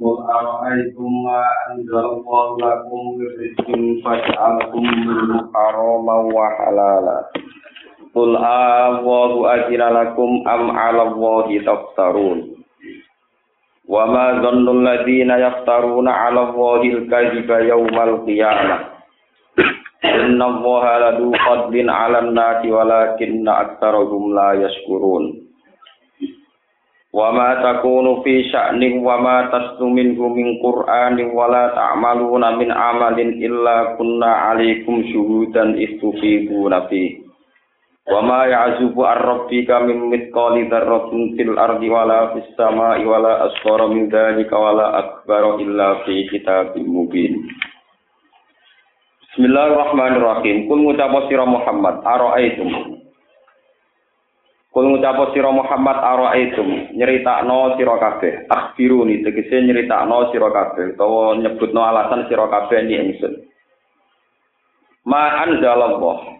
قل أرأيتم ما أنزل الله لكم من رزق فجعلتم منه حراما وحلالا قل الله أذن لكم أم على الله تفترون وما ظن الذين يفترون على الله الكذب يوم القيامة إن الله لذو فضل على الناس ولكن أكثرهم لا يشكرون wa ma takunu fi sya'nin wa ma taslu minhu min qur'anin wa ta'maluna min amalin illa kunna 'alaikum syuhudan istufiduna fi. Wa ma ya'zubu ar-rabbika min mithqali dzarratin fil ardi wa la fis sama'i wa la asghara min dzalika wa akbara illa fi kitabim mubin. Bismillahirrahmanirrahim. Kul ngucap sira Muhammad, ara'aitum Kul ngucap sira Muhammad ara'aitum? Nyeritakno sira kabeh. Akhbiruni tegese nyeritakno sira kabeh utawa nyebutno alasan sira kabeh ni ingsun. Ma anzalallah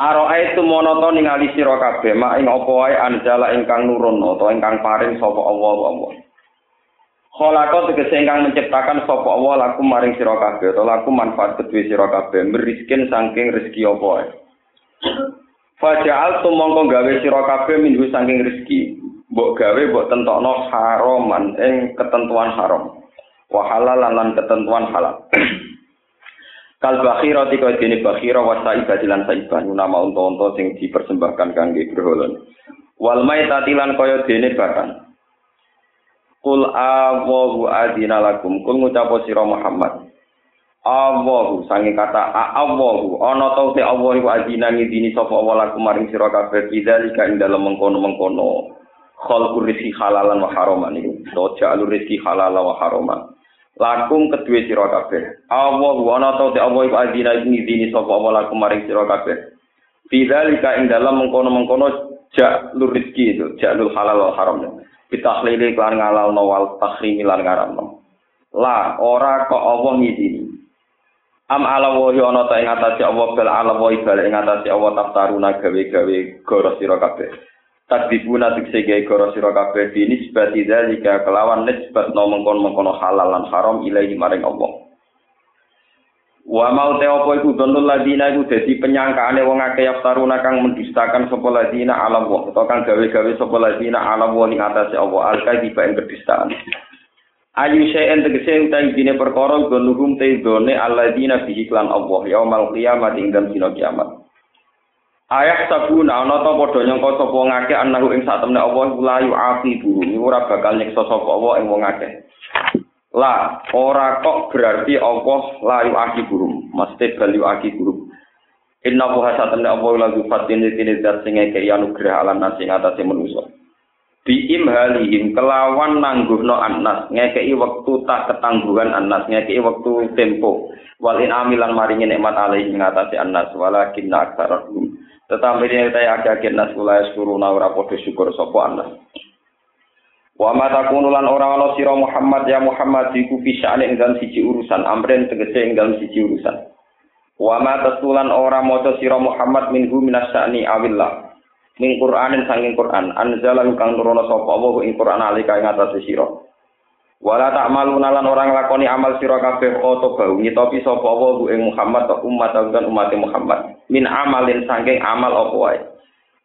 Ara'aitum monoto ningali sira kabeh? Ma ing apa wae anjala ingkang nurun utawa ingkang paring sapa Allah Allah? Kholako tegese ingkang menciptakan sapa Allah laku maring sira kabeh utawa laku manfaat kedue sira kabeh. Meriskin saking rezeki apa wae Faja'al tumongko gawe sira kabeh minggu saking rezeki. Mbok gawe mbok tentokno haraman ing ketentuan haram. Wa halalan lan ketentuan halal. Kal bakhira tika dene bakhira wa saibah lan saibah nama unta-unta sing dipersembahkan kangge berhala. Wal maitatilan kaya dene bakan. Kul awahu adina lakum. Kul ngucap sira Muhammad. Allahu sange kata Allahu ana tau te Allah iku azina ngidini sapa Allah laku maring sira kabeh bidzalika ing dalem mengkono-mengkono. Khalqur rizki halalan wa haraman iku. To jalur rizki halalan wa haraman. Lakum kedue sira kabeh. Allahu ana tau te Allah iku azina ngidini sapa Allah laku maring sira kabeh. Bidzalika ing dalem mengkono-mengkono jalur rizki itu jalur halal wa haram. Bitahlili kan ngalal wal tahrimi lan ngaramno. La ora kok Allah ngidini Am ala wa ana ta ing atase Allah bal ala wa bal ing atase Allah taftaruna gawe-gawe goro sira kabeh. Takdibuna tikse gawe goro sira kabeh di nisbati dzalika kelawan nisbat no mengkon-mengkon halal lan haram ilahi maring Allah. Wa mau te apa iku donul ladina iku dadi penyangkaane wong akeh yaftaruna kang mendustakan sapa ladina ala wa utawa kang gawe-gawe sapa ladina ala wa ing atase Allah al-kadhiba ing kedustaan. Ayu syai'en tegese utawi dine perkara gonuhum te done alladzina bihi klan Allah yaumal qiyamah ing dalem dina kiamat. Ayah sabuna ana ta padha nyangka sapa ngake anahu ing satemene Allah la yu'aqibu ora bakal nyiksa sapa Allah ing wong akeh. La ora kok berarti Allah la yu'aqibu. Mesti bal yu'aqibu. Inna wa satemene Allah la yufatin dene zat sing ngeke anugrah alam nasi ngatasé manusa. Biim halihim kelawan nangguhno anas ngekei wektu tak ketangguhan anas ngekei wektu tempo. Walin amilan maringi nikmat alaihi ngatasi anas walakin aksarahum tetapi ini kita agak nas kula yaskuruna ora padha syukur sapa anas. Wa ma takunulan ora ana Muhammad ya Muhammad iku fisane ing dalam siji urusan amren tegese ing dalam siji urusan. Wa ma tasulan ora maca Muhammad minhu minasyani awillah ning Qur'anin sanging Qur'an. Anzala kang nurono sapa Allah ing Qur'an alika ing atase sira. Wala ta'maluna lan orang lakoni amal sira kabeh oto bau. Nyitopi sapa Allah ing Muhammad ta umat dan umat Muhammad. Min amalin sanging amal apa wae.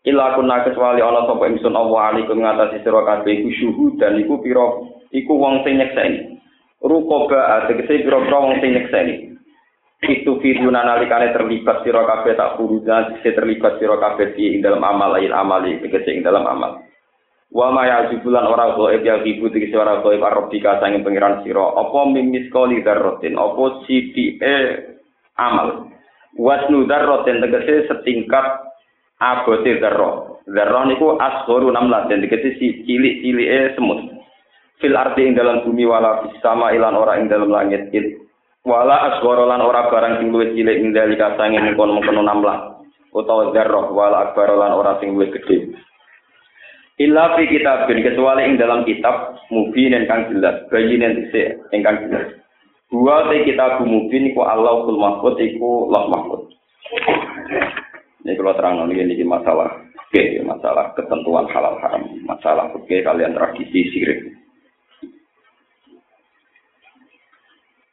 Illa kunna kecuali ana sapa ingsun Allah alaikum ngatasi sira kabeh iku syuhud dan iku pira iku wong sing nyekseni. Rukoba tegese pira-pira wong sing nyekseni itu firuna nalikane terlibat sira kabeh tak furuza sing terlibat sira kabeh di dalam amal lain amali tegese ing dalam amal. Wa ma yajibulan ora goib ya ibu tegese ora goib arabika sanging pangeran sira. Apa mimis kali darrotin apa e amal? Wasnu darrotin tegese setingkat abote darro darro niku asgharu namlatin tegese si cilik-cilike semut. Fil arti ing dalam bumi wala sama ilan ora ing dalam langit wala asgoro lan ora barang sing luwih cilik ing dalika sange mengkono-mengkono namlah utawa zarrah wala akbar lan ora sing luwih gedhe illa fi kitabin kecuali ing dalam kitab mubin kang jelas bayin yang dise ingkang jelas Dua te kitab mubin iku Allahul Mahfud iku Allah Mahfud. Ini kalau terang ini, ini masalah oke masalah ketentuan halal haram, masalah oke kalian tradisi sirik.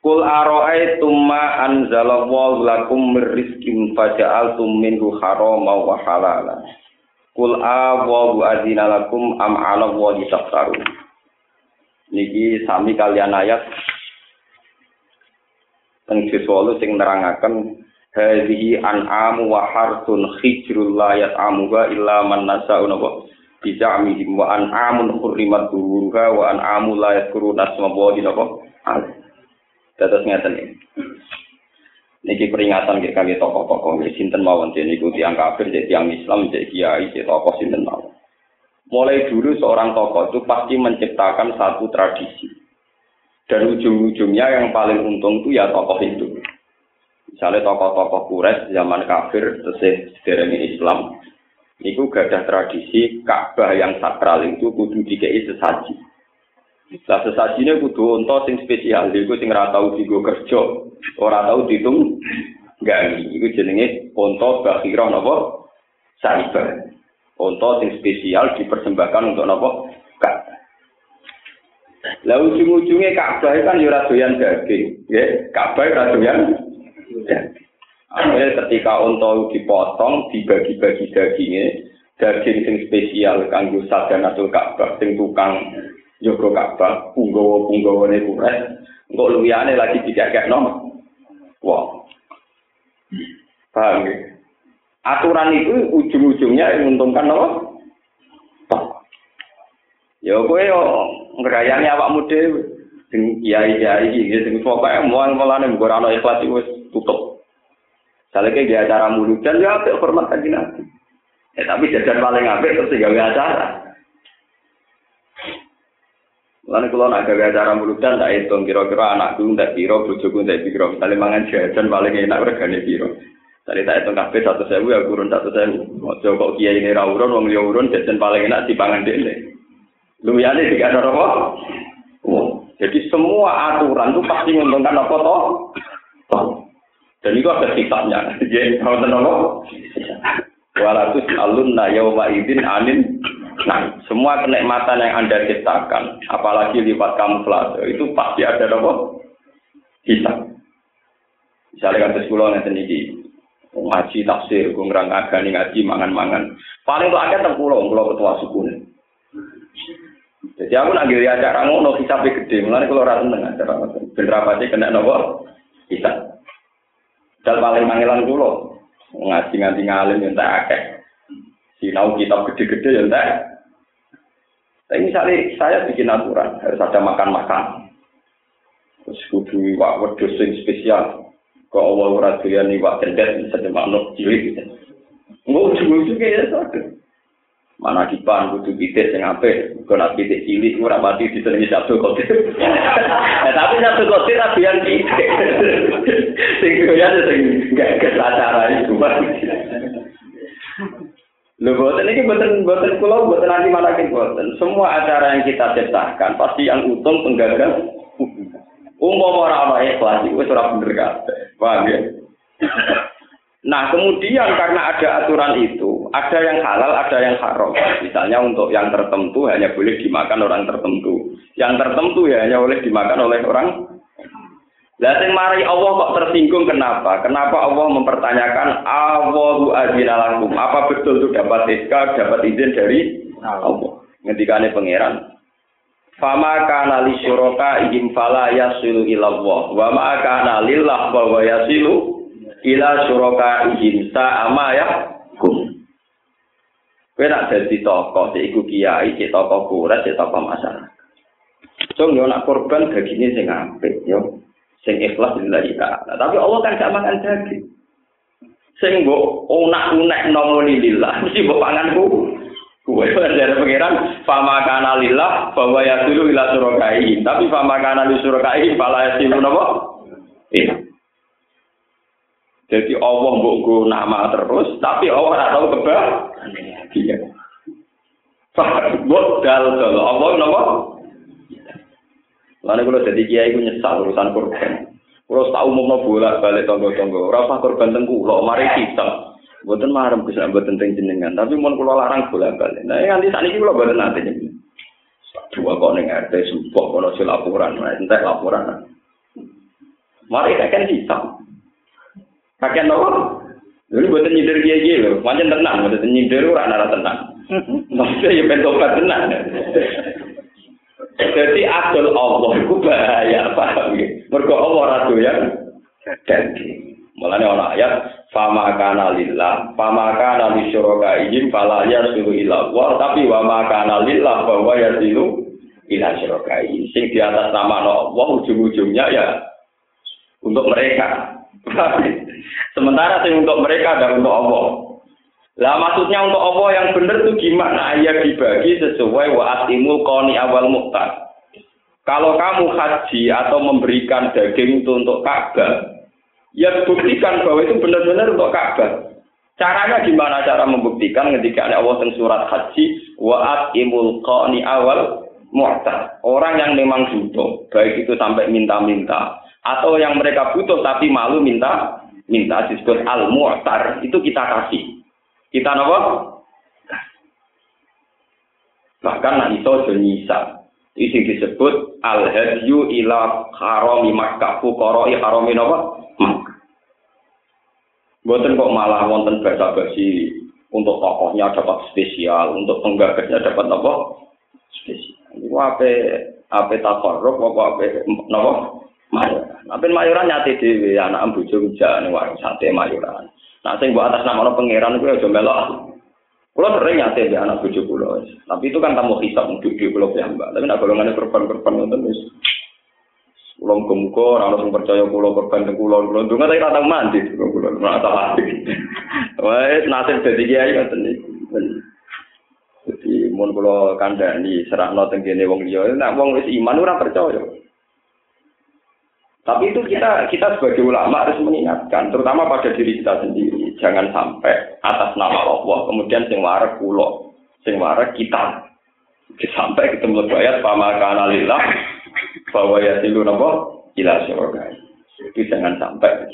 Kul aro'ai tumma anzalallahu lakum mirrizkim faja'altum minhu harama wa halala. Kul awawu azina lakum am ala wa. Niki sami kalian ayat teng siswalu sing nerangaken hadhihi an'amu wa harsun khijrul la yat'amuha illa man nasa'u napa bija'mihim wa an'amun hurrimat duruha wa an'amu la yadhkuruna asma wa napa Dados ngeten iki. Niki peringatan kita kami tokoh-tokoh nggih sinten mawon niku tiyang kafir jadi tiyang Islam jadi kiai jadi tokoh sinten mawon. Mulai dulu seorang tokoh itu pasti menciptakan satu tradisi. Dan ujung-ujungnya yang paling untung itu ya tokoh itu. Misalnya tokoh-tokoh Quraisy zaman kafir tesih sederenge Islam, niku gadah tradisi Ka'bah yang sakral itu kudu dikei sesaji. Lah sesajine kudu unta sing spesial, iku sing ora tau digo kerja, ora tau ditung gani. Iku jenenge unta bakhirah napa? Saibar. Unta sing spesial dipersembahkan untuk napa? Kak. Lah ujung-ujungnya Ka'bah kan ya ora doyan daging, nggih. Ka'bah ora doyan. Akhirnya ketika unta dipotong, dibagi-bagi dagingnya, daging sing spesial kanggo sadanatul Ka'bah sing tukang Joko Ka'bah, punggawa ne kuret, engkau luyane lagi nom. Wah, paham ya? Aturan itu ujung-ujungnya yang menguntungkan apa? Ya kowe yo ngrayani awakmu dhewe. Sing kiai-kiai iki sing pokoke mual mulane mbok ora ikhlas wis tutup. Saleke dia acara muludan ya apik hormat kanjeng Nabi. Ya tapi jajan paling apik terus gawe acara. Lalu kalau nak gawe acara muludan tak hitung kira-kira anakku tak biro, bujuku tak biro. Misalnya mangan jajan paling enak regane biro. Tadi tak hitung kafe satu sewu ya kurun satu sewu. Ojo kok kiai ini rawuron, wong liya urun jajan paling enak dipangan dene. Lumiyane tiga ada apa? Oh, jadi semua aturan itu pasti menguntungkan apa toh? Dan itu ada kitabnya. Jadi kalau tenang Walatus alun na yauma idin anin Nah, semua kenikmatan yang Anda ciptakan, apalagi lewat kamuflase, itu pasti ada apa? Bisa. Misalnya kata sekolah nanti ini, ngaji tafsir, gue ngerang agani ngaji mangan-mangan. Paling tuh ada tentang pulau, pulau ketua suku nih. Jadi aku nak giri acara ngono hisapnya gede, mulai kalau rata dengan acara bener sih kena nopo bisa. Dan paling manggilan pulau, ngaji ngaji ngalim yang tak akeh. Sinau kitab gede-gede yang tak tapi misalnya saya bikin aturan, harus ada makan-makan. Terus kudu iwak wedhus sing spesial. Kok Allah ora iwak cendet misalnya manuk cilik. Enggak ujung-ujung ya satu. Mana kipan kudu pitik sing apik, kok nak pitik cilik ora mati disenengi satu kotir. Eh tapi satu kotir ra doyan pitik. Sing doyan sing gak kesacara itu. Iki boten boten kula boten nanti malah boten. Semua acara yang kita ciptakan pasti yang untung penggagal. Umum ora ana ikhlas wis ora bener kabeh. Paham ya? Nah, kemudian karena ada aturan itu, ada yang halal, ada yang haram. Misalnya untuk yang tertentu hanya boleh dimakan orang tertentu. Yang tertentu ya hanya boleh dimakan oleh orang lah sing mari Allah kok tersinggung kenapa? Kenapa Allah mempertanyakan Allahu azina lakum? Apa betul itu dapat SK, dapat izin dari Allah? Ngendikane pangeran. Fama kana li syuraka ihim fala yasilu ila Allah. Wa ma kana lillah wa yasilu ila syuraka ihim sa'ama ya kum. Kowe nak dadi tokoh, iku kiai, cek tokoh kurat, cek tokoh masyarakat. So, yo nak korban dagingnya sing apik, yo sing ikhlas lillahi ta'ala. Tapi Allah kan gak makan daging. Sing mbok unak-unek nomoni lillah, mesti mbok panganku. Kuwe dari pengiran fama kana lillah bahwa ya dulu ila surakai. Tapi fama kana li surakai fala yasilu napa? Iya. Jadi Allah mbok nama terus, tapi Allah ora tahu keba. Iya. Mbok dal dal Allah napa? Lalu kalau jadi kiai itu nyesal urusan korban. Kalau tahu mau bola balik tonggo-tonggo, rasa korban tengku, lo mari kita. Buatan marem bisa buatan tentang jenengan, tapi mau kalau larang bola balik. Nah nanti saat ini kalau buatan nanti Dua kok neng RT sumpah kalau si laporan, entek laporan. Mari kakek hitam. Kakek nopo? Ini buat nyindir dia gitu, macam tenang, buat nyindir orang nara tenang. Maksudnya ya pentobat tenang. Jadi adol Allah itu bahaya, paham ya? Mergo Allah ratu ya. Jadi, mulanya orang ayat, fama kana lillah, fama kana li syuraka ijim, fala yasilu ila Allah, tapi wa kana lillah, bahwa yasilu ila syuraka Sing di atas nama Allah, ujung-ujungnya ya untuk mereka. Sementara sing untuk mereka dan untuk Allah. Lah maksudnya untuk Allah yang benar itu gimana? Ya dibagi sesuai wa atimu koni awal muhtar. Kalau kamu haji atau memberikan daging itu untuk Ka'bah, ya buktikan bahwa itu benar-benar untuk Ka'bah. Caranya gimana cara membuktikan ketika ada Allah tentang surat haji wa atimul koni awal muhtar. Orang yang memang butuh, baik itu sampai minta-minta atau yang mereka butuh tapi malu minta minta disebut al mu'tar itu kita kasih kita apa? Bahkan nak iso nyisa. Isi disebut al hadyu ila harami Makkah fuqara harami? Makkah. Buatan kok malah wonten bahasa basi untuk tokohnya dapat spesial, untuk penggagasnya dapat apa? Spesial. Iku ape ape takarruf apa ape napa? Mayoran. Ape mayoran nyate dhewe anak bojo ujane warung sate mayoran. Nah, sing buat atas nama pangeran itu ya melok. Kulo sering nyate di anak bojo kulo. Tapi itu kan tamu hisap untuk di kulo ya, Mbak. Tapi nak golongannya korban-korban ngoten wis. Kulo muga ora ono sing percaya kulo korban teng kulo. Kulo ndonga tapi ora tau mandi kulo. Ora tau mandi. Wes nasib dadi kiai ngoten niku. Jadi mun kula kandhani serahno teng kene wong liya, nek wong wis iman ora percaya. Tapi itu kita kita sebagai ulama harus mengingatkan, terutama pada diri kita sendiri, jangan sampai atas nama Allah kemudian sing warak kulo, sing warak kita. Sampai ketemu ayat pamaka lillah bahwa ya silu napa ila syurga. Itu jangan sampai.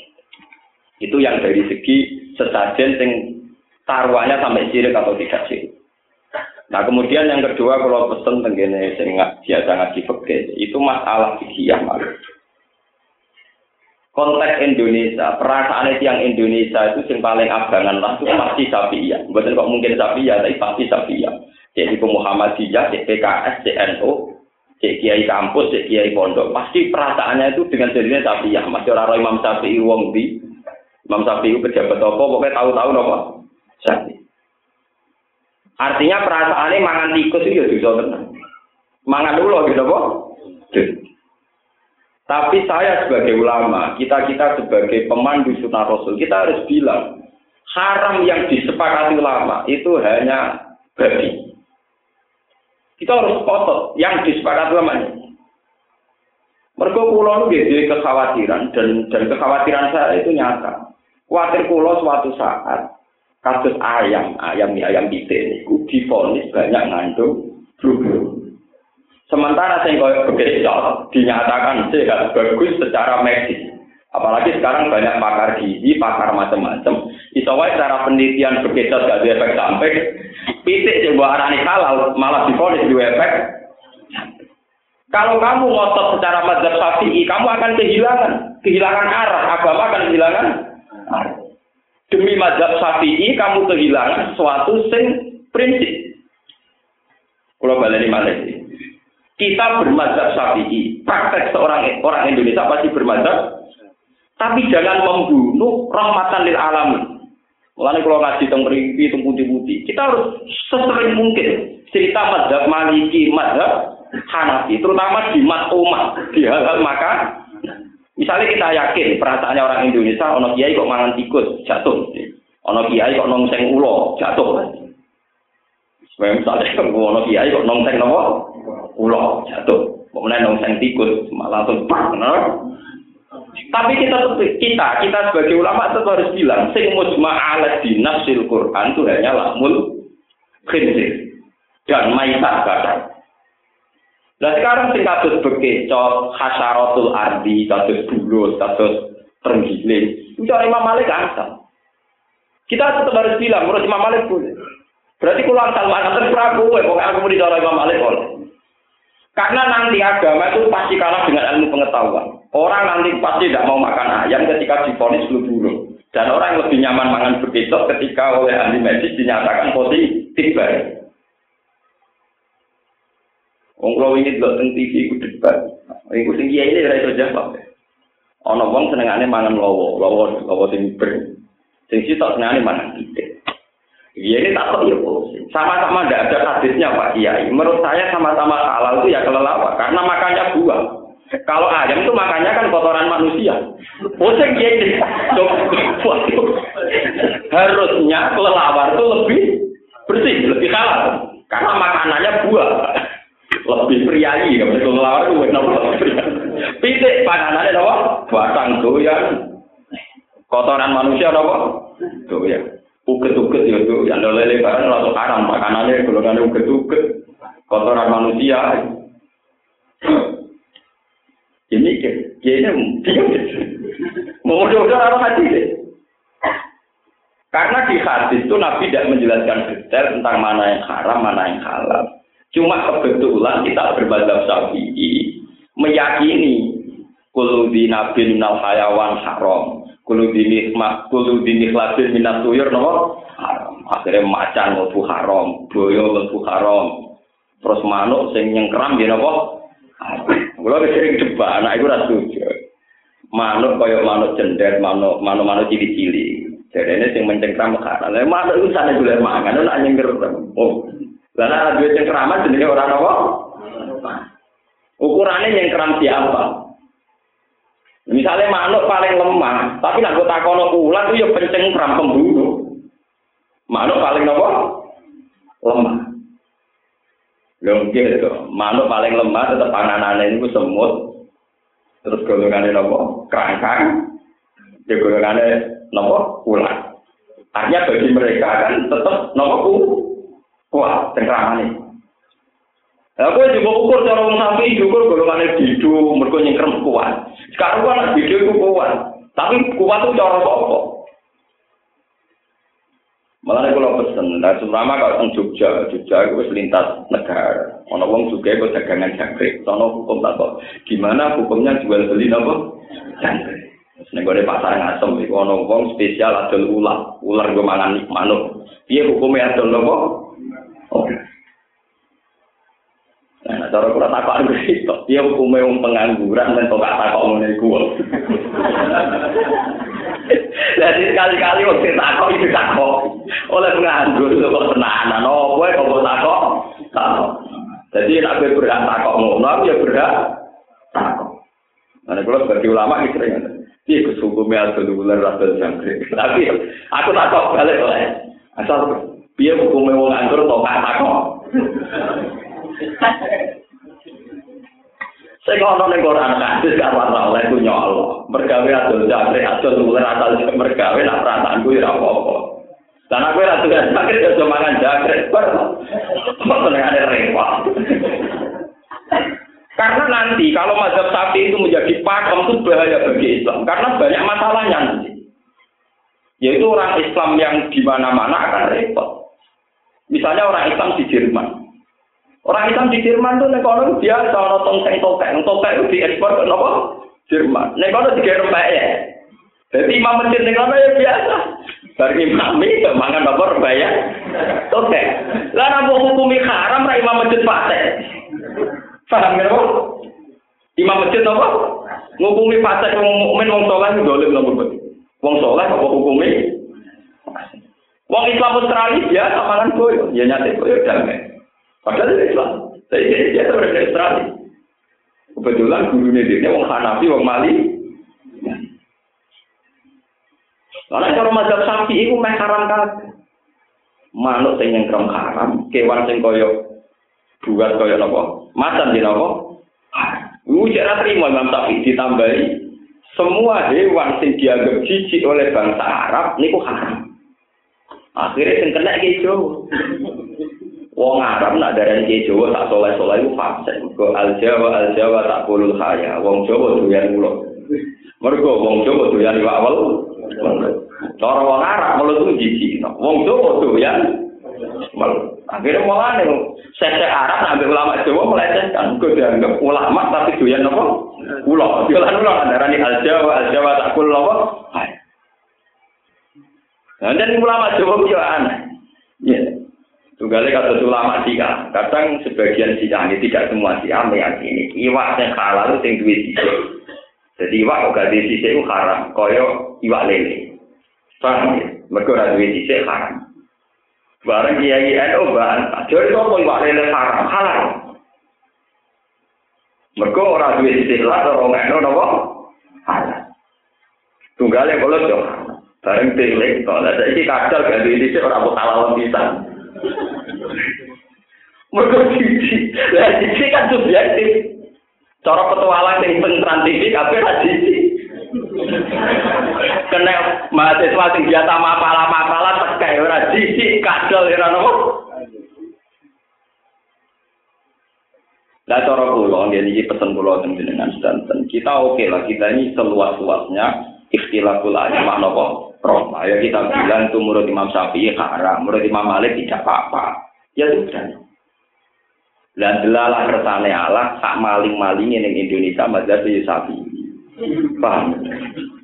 Itu yang dari segi sesajen sing taruhannya sampai sirik atau tidak sirik. Nah kemudian yang kedua kalau pesen tenggene sing biasa ngaji itu masalah fikih malah konteks Indonesia, perasaan yang Indonesia itu yang paling abangan lah itu pasti Safiyah. Bukan kok mungkin Safiyah, tapi pasti Safiyah. Jadi ke Muhammadiyah, cek PKS, cek NU, Kiai kampus, cek Kiai pondok. Pasti perasaannya itu dengan jadinya Safiyah. Masih orang Imam Syafi'i wong di Imam Syafi'i pejabat apa, pokoknya tahu-tahu apa? Syafi'i. Artinya perasaannya mangan tikus itu ya bisa. Mangan dulu gitu apa? Tapi saya sebagai ulama, kita-kita sebagai pemandu sunnah rasul, kita harus bilang, haram yang disepakati ulama itu hanya babi. Kita harus kotor yang disepakati ulama ini. Mereka pulau itu kekhawatiran dan dan kekhawatiran saya itu nyata. Khawatir pulau suatu saat kasus ayam, ayam ayam kita ini difonis banyak ngandung flu Sementara saya koyo bekecot dinyatakan sehat bagus secara medis. Apalagi sekarang banyak pakar gizi, pakar macam-macam. Iso wae cara penelitian bekecot gak efek sampai pitik sing mbok arani halal malah difonis dua efek. Kalau kamu ngotot secara mazhab Syafi'i, kamu akan kehilangan, kehilangan arah, agama akan kehilangan. Demi mazhab Syafi'i kamu kehilangan sesuatu sing prinsip. Kalau balik ini kita bermadzhab syafi'i. Praktek seorang orang Indonesia pasti bermadzhab. Tapi jangan membunuh rahmatan lil alamin. Mulanya kalau ngaji tentang rimpi, tentang putih-putih, kita harus sesering mungkin cerita madzhab maliki, madzhab hanafi, terutama di mat umat, di hal-hal maka Misalnya kita yakin perasaannya orang Indonesia, ono kiai kok mangan tikus jatuh, ono kiai kok nongseng ulo jatuh. Misalnya ono kiai kok nongseng nopo ulo jatuh. Kemudian nong sang tikus langsung pak, Tapi kita kita kita sebagai ulama tetap harus bilang, sing mujma ala dinasil Quran itu hanya lamul khinzir dan maitat kadang. Nah sekarang sing kasus bekecot, hasarotul ardi, kasus bulus, kasus terenggiling, itu Imam Malik asal. Kita tetap harus bilang, menurut Imam Malik boleh. Berarti kalau asal mana Prabu, pokoknya aku mau didorong Imam Malik boleh. Karena nanti agama itu pasti kalah dengan ilmu pengetahuan. Orang nanti pasti tidak mau makan ayam ketika difonis flu burung. Dan orang yang lebih nyaman makan begitu ketika oleh ahli medis dinyatakan positif baik. Wong kalau ini delok teng TV iku debat. Iku sing ini ora iso jawab. Ana wong senengane mangan lowo, lowo lowo sing ber. Sing sitok senengane mangan titik. Iya ini tak ya Sama-sama tidak ada hadisnya Pak Kiai. Menurut saya sama-sama halal itu ya kelelawar karena makannya buah. Kalau ayam itu makannya kan kotoran manusia. Pusing ya ini. Harusnya kelelawar itu lebih bersih, lebih halal. Karena makanannya buah. Lebih priayi, kalau kelelawar itu lebih Pitik panganannya apa? Batang doyan. Kotoran manusia apa? Doyan. Uget-uget ya itu yang lele barang langsung haram makanannya golongannya uget-uget. Kotoran manusia. Ini ya ini mau mudah-mudahan apa hati deh karena di hadis itu Nabi tidak menjelaskan detail tentang mana yang haram, mana yang halal. Cuma kebetulan kita berbahasa syafi'i meyakini kulu di nabi minal hayawan haram Kulo dini mak kulo dini kelasin minat tuyur nopo haram. Akhirnya macan lebu haram, boyo lebu haram. Terus manuk sing nyengkram dia nopo. Kulo sering coba anak itu rasa Manuk koyo manuk cendet, manuk manuk manuk cili-cili. Jadi ini sing mencengkram haram. Lah manuk itu sana juga mangan, nak nyengker. Oh, lalu ada dua cengkraman jenenge orang nopo. Ukurannya nyengkram siapa? Misalnya manuk paling lemah, tapi nak gue takono ular itu ya pencengkram pembunuh. Manuk paling nopo lemah. Lho itu, manuk paling lemah tetap panganannya itu semut. Terus golongannya nopo kerangkang, ya golongannya nopo ular. Artinya bagi mereka kan tetap nopo kuat cengkramannya. Lah kowe juga ukur cara sampe ukur golongane bidu mergo nyengkrem kuat. Sekarang kan bidu iku kuat. Tapi kuat itu cara apa? Malah kalau pesen, nah seumpama kalau teng Jogja, Jogja itu lintas negara. Ono wong juga itu dagangan jangkrik, sono hukum tak kok. Gimana hukumnya jual beli nopo? Jangkrik. Nek gue pasar ngasem, itu ono wong spesial adol ular, ular gue mangan manuk. Iya hukumnya adol nopo? Oh. Nah, cara kula takok itu, dia hukume wong pengangguran dan kok takok ngene iku. Jadi sekali-kali waktu takok itu takok oleh penganggur kok tenanan opo kok takok takok. Jadi nek kowe berhak takok ngono ya berhak takok. Nah, kalau sebagai ulama iki sering Iya, kesukume atau dular atau jangkrik. Tapi aku takok balik oleh asal dia hukumnya wong anggur kok takok. Saya ngono ning Quran hadis gak ora oleh ku nyolo. Mergawe adol jare adol mulai asal mergawe nak perasaan ku ora apa-apa. Dan aku ora tugas sakit ya cuma mangan jagre. Kok ada repot. Karena nanti kalau mazhab sapi itu menjadi pakem itu bahaya bagi Islam. Karena banyak masalahnya nanti. Yaitu orang Islam yang di mana-mana akan repot. Misalnya orang Islam di Jerman. Orang Islam di Jerman tuh nek kono biasa ono tongseng tokek, tokek itu diekspor ke nopo? Jerman. Nek kono dikirim ya. Jadi imam masjid nek kono ya biasa. Bar imam itu mangan apa ya? Tokek. Lah napa hukumi haram ra imam masjid fasik? Paham ya, Imam masjid apa? Ngukumi fasik wong mukmin wong saleh dolim nopo Wong saleh apa hukumi? Wong Islam Australia biasa mangan boyo, ya nyate boyo damai. Padahal itu Islam. Tapi dia itu berdemonstrasi. Kebetulan gurunya dia wong Hanafi, wong Mali. Karena kalau mazhab sapi itu meh haram kan. Manuk sing nyengkrem haram, kewan sing koyo buat koyo nopo, macan di nopo. Lu cara terima Imam Syafi'i ditambahi semua hewan sing dianggap jijik oleh bangsa Arab niku haram. Akhirnya sing kena gitu. Wong Arab nak darani ke Jawa tak soleh-soleh iku fasik. Mergo al Jawa al Jawa tak kulul kaya. Wong Jawa doyan mulo. Mergo wong Jawa doyan iwak wel. Cara wong Arab mulo ku jiji. Wong Jawa doyan Akhirnya malah nih, saya Arab ambil ulama Jawa melecehkan, gue dianggap ulama tapi doyan apa? Ulo, jualan ulo, ada nih al Jawa, al Jawa tak kul apa? Nah, dan ulama Jawa juga aneh. Ya. Tunggalnya kata ulama Syiah, kadang sebagian Syiah ini tidak semua Syiah meyakini iwak yang halal itu yang duit Jadi iwak kok gak di itu haram, koyo iwak lele. Paham ya? Mereka ora duwe dhisik haram. Bareng kiai NU bahan, jadi kok iwak lele haram, halal. Mereka ora duwe dhisik lah ora NU napa? Halal. Tunggale kula yo. Bareng tele kok lah saiki kadal gak duwe dhisik ora kok halal pisan. Mereka cici, lah cici kan subjektif. Cara petualang yang pentran TV kabeh ra cici. Kena mahasiswa sing biasa mapalah-mapalah tekai ora jijik kadal ora nopo. Lah cara kula nggih pesen kula teng jenengan sedanten. Kita oke lah kita ini seluas-luasnya ikhtilaful ulama napa? Roma. Ya kita bilang itu menurut Imam Syafi'i haram, menurut Imam Malik tidak apa-apa. Ya sudah. Dan delalah kersane Allah sak maling-maling ning Indonesia mazhab Syafi'i. Paham?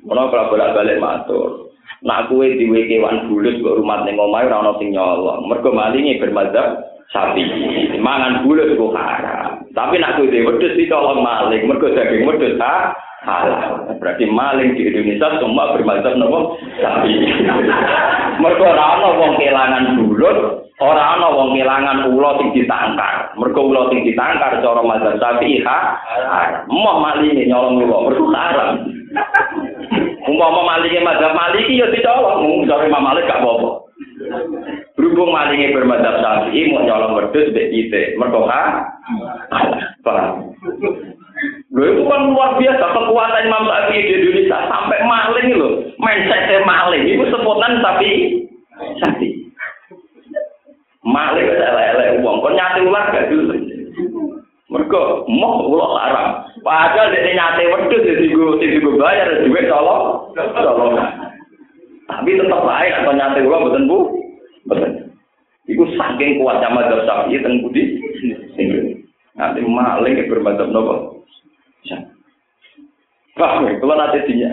Kalau bolak-balik matur. Nak kue diwe kewan bulut kok rumah ning omahe ora ono sing nyolong. Mergo malinge bermadzhab sapi. Mangan bulut kok haram. Tapi nak kue dhewe wedhus ditolong maling, mergo daging wedhus ha halal. Berarti maling di Indonesia semua bermadzhab nopo sapi. mergo ora ono wong kelangan bulut, ora ono wong kelangan ulo sing ditangkar. Mergo ulo sing ditangkar cara mazhab sapi ha. Moh malinge nyolong ulo, mergo haram. Umpama malike madzhab maliki ya dicolong, mung sore Imam Malik gak apa-apa. Berhubung malike bermadzhab Syafi'i mau nyolong wedhus mbek kita, mergo ha. Lho itu kan luar biasa kekuatan Imam Syafi'i di Indonesia sampai maling lho, mindsetnya maling itu sebutan tapi Syafi'i. Maling elek-elek uang, kok nyati ular gak dulu. Mergo moh ulo haram. Padahal dene nyate wedhus dadi go sing digo bayar duit tolong. Tolong. Tapi tetap baik atau nyate ulo mboten Bu. Mboten. Iku saking kuat sama mazhab Syafi'i teng budi. Nanti maling ke bermadzhab nopo? Pak, kalau nanti dia,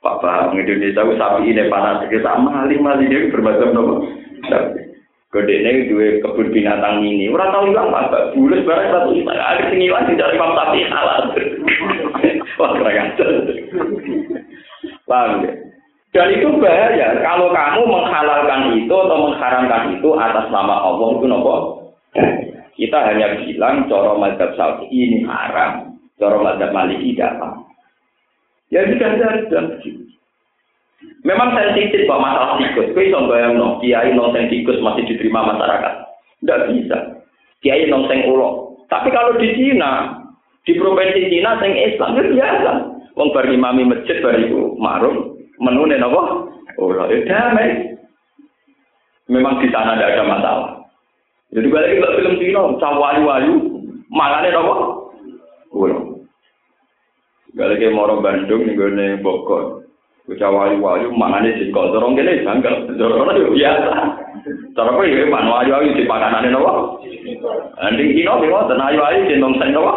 Pak Bang Indonesia sapi ini panas, kita maling maling dia bermadzhab nopo? Ini dua kebun binatang ini. Orang tahu hilang apa? Bulus barang satu juta. Ada sing hilang tidak imam sapi halal. Wah keren Paham ya? Dan itu bahaya. Kalau kamu menghalalkan itu atau mengharamkan itu atas nama Allah itu nopo. Kita hanya bilang coro mazhab sapi ini haram. Coro mazhab maliki tidak. Ya sudah begitu. Memang sensitif kok masalah tikus. Kau bisa bayang no, kiai nongseng tikus masih diterima masyarakat. Tidak bisa. Kiai nongseng ulo. Tapi kalau di Cina, di provinsi Cina sing Islam itu biasa. Wong bar imami masjid bar itu marum menune napa? Ulo ya damai. Memang di sana tidak ada masalah. Jadi balik ke film Cina, cawayu-wayu, makanya napa? Ulo. Balik ke Moro Bandung nih Bogor. Bocah wayu-wayu mangane singkok dorong kene janggal. Dorong yo biasa. Cara kok ya man wayu-wayu di pakanane napa? Anding kino bimo ten ayu-ayu cenderung sen napa?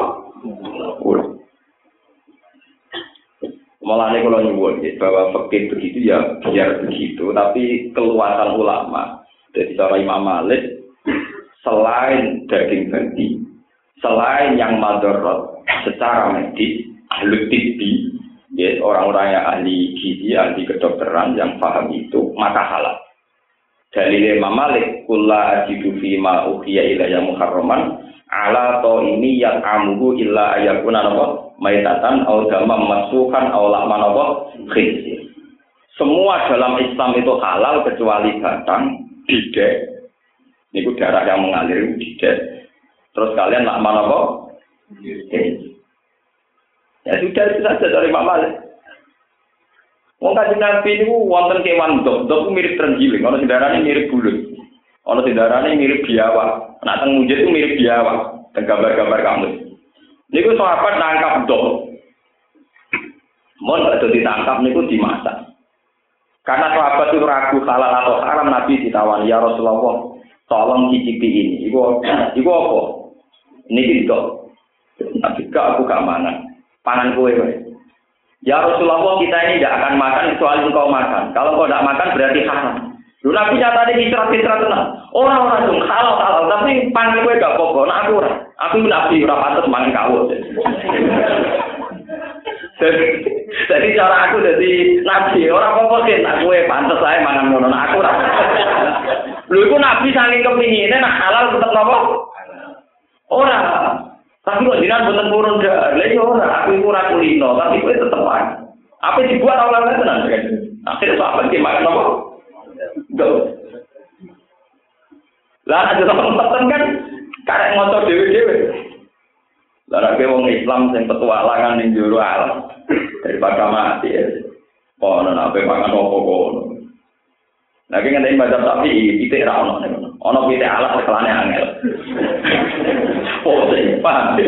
Malah ini kalau nyebut bahwa fakir begitu ya biar begitu, tapi keluasan ulama dari cara Imam Malik selain daging babi, selain yang madorot secara medis, ahli tibi, ya orang-orang yang ahli gizi, ahli kedokteran yang paham itu maka halal. Dalil Imam Malik, kulla ajidu fi ma uhiya ilayya muharraman ala to ini yang amuhu illa ayakuna napa maitatan au damam masukan au lahman napa khinzir. Semua dalam Islam itu halal kecuali batang, didek. Ini darah yang mengalir didek. Terus kalian lahman napa? Khinzir. Ya sudah itu saja dari Pak Malik. Wong kaji Nabi ini wonten kewan dok, dok mirip terenggiling, ono ini mirip bulut, ono ini mirip biawak. Nah teng mujid itu mirip biawak, dan gambar-gambar kamu. Niku sahabat nangkap dok. Mohon itu ditangkap niku dimasak. Karena sahabat itu ragu halal atau haram Nabi ditawani ya Rasulullah. tolong cicipi ini. Iku, iku apa? Ini itu. Nabi gak aku gak mangan. Pangan kue. Ya Rasulullah kita ini tidak akan makan kecuali engkau makan. Kalau engkau tidak makan berarti haram. Lu nabi nyata di istirahat istirahat tenang. Orang orang dong halal halal tapi pangan kue gak pokok. Nah aku aku nabi ora pantas mangan kau. Jadi, cara aku jadi nabi orang pokok sih. Kue pantas saya mangan ngono. Nah aku ora. Lu itu nabi saking kepinginnya nah halal tetap nopo. Orang. Tapi kok jiran buatan purun ke lagi orang, aku itu orang kulino, tapi kue tetap aja. Apa dibuat awal awalnya tenang kan? Akhirnya apa sih mak nopo? Lah ada orang tetap kan? Karena ngotot dewi dewi. Lah nabi wong Islam yang petualangan yang juru alam daripada mati ya. Oh nabi makan nopo kok? Nah, ki ngene baca tapi pitik ra ono nek ono pitik alat kelane angel. Oh, paham.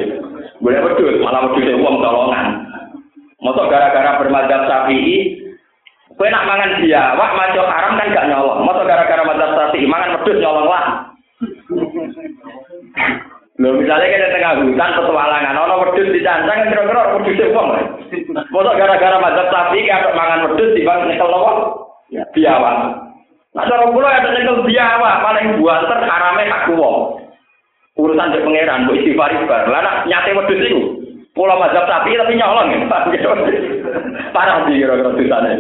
Boleh betul, malah betul uang tolongan. Masa gara-gara bermadzhab Syafi'i, kowe nak mangan dia, wah maco haram kan gak nyolong. Masa gara-gara madzhab Syafi'i mangan wedhus nyolong lah. Lho misalnya kita tengah hutan petualangan, ono wedhus dicancang kan kira-kira wedhus wong. Masa gara-gara madzhab Syafi'i ada mangan wedhus di bang nyekel nopo? Biawak. Cara kula ada nyekel biawak paling buanter harame hak wong. urusan di pangeran, bu istighfar istighfar. Lah nyate wedhus iku. Kula mazhab sapi tapi nyolong ya. Parah di kira-kira dosane.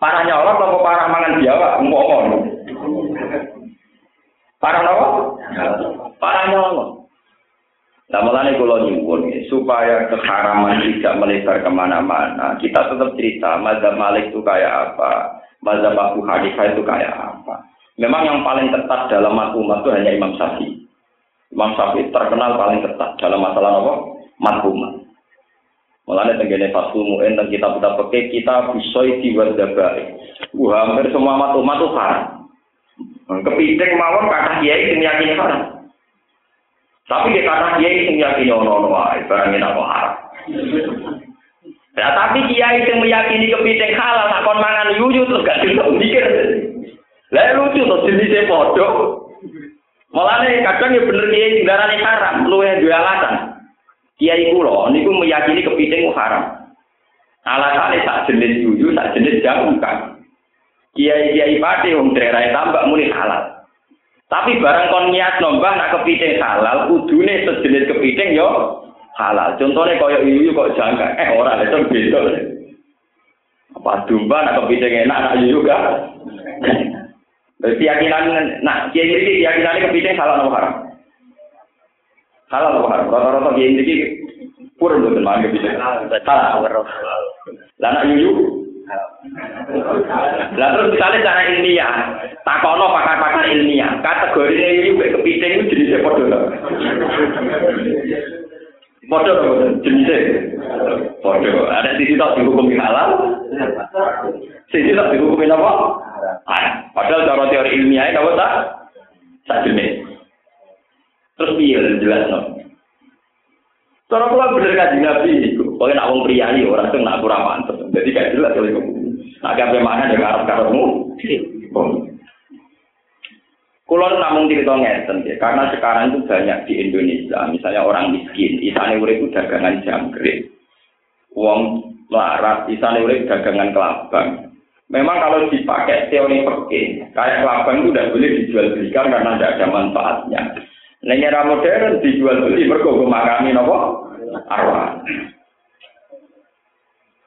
Parah nyolong apa parah mangan biawak umpama. Parah napa? Parah nyolong. Nah, mulanya kalau nyuwun supaya keharaman tidak melebar ke mana-mana, kita tetap cerita mazhab Malik itu kayak apa, mazhab Abu Hanifah itu kayak apa. Memang yang paling ketat dalam maklumat itu hanya Imam Syafi'i. Imam Syafi'i terkenal paling ketat dalam masalah apa? Madhumah. Mulanya tenggene Fathul Mu'in dan kita kita pakai kita bisoi dibuat dabai. Wah, hampir semua madhumah itu haram. Kepiting mawon kata kiai sing yakini haram. Tapi dia kata kiai sing yakini ono ono wae, barang apa haram. Ya tapi kiai sing meyakini kepiting halal tak kon mangan yuyu terus gak bisa mikir. Lah lucu tuh jenisnya. Malah nih kadang ya bener kiai darahnya haram, yang dua alasan. Kiai kulo, niku meyakini kepiting haram. Alasannya tak jenis yuyu, tak jenis jamu kan. Kiai kiai pati wong daerah tambak muni halal. Tapi barang kon niat nombah nak kepiting halal, kudune sejenis kepiting yo halal. Contohnya koyo yuyu kok jangka, eh orang itu beda. Apa domba nak kepiting enak, nak yuyu kan? keyakinan nah kiai ini keyakinan kepiting salah atau haram? Halal atau haram? Rata-rata kiai ini purun betul teman kepiting salah lah nak yuyu lah terus misalnya cara ilmiah. Takono pakar-pakar ilmiah. Kategori kayak kepiting itu jenisnya podo podo jenisnya podo ada sisi tak dihukum halal sisi tak dihukum apa Ah, padahal cara teori ilmiah itu tak tak jenis. Terus piye jelas no. Cara kula bener kaji nabi itu, pokoknya nak wong priayi orang tuh nak kurang mantep. Jadi kayak jelas kalau itu. Nak kafe mana ya karep karepmu. Kulo namun cerita ngeten ya, karena sekarang itu banyak di Indonesia, misalnya orang miskin, isane urip itu dagangan jangkrik. Wong larat, isane urip dagangan kelabang. Memang kalau dipakai teori perke, kayak kelabang itu tidak boleh dijual belikan karena tidak ada manfaatnya. Nah, modern dijual beli mergo makami nopo arwah.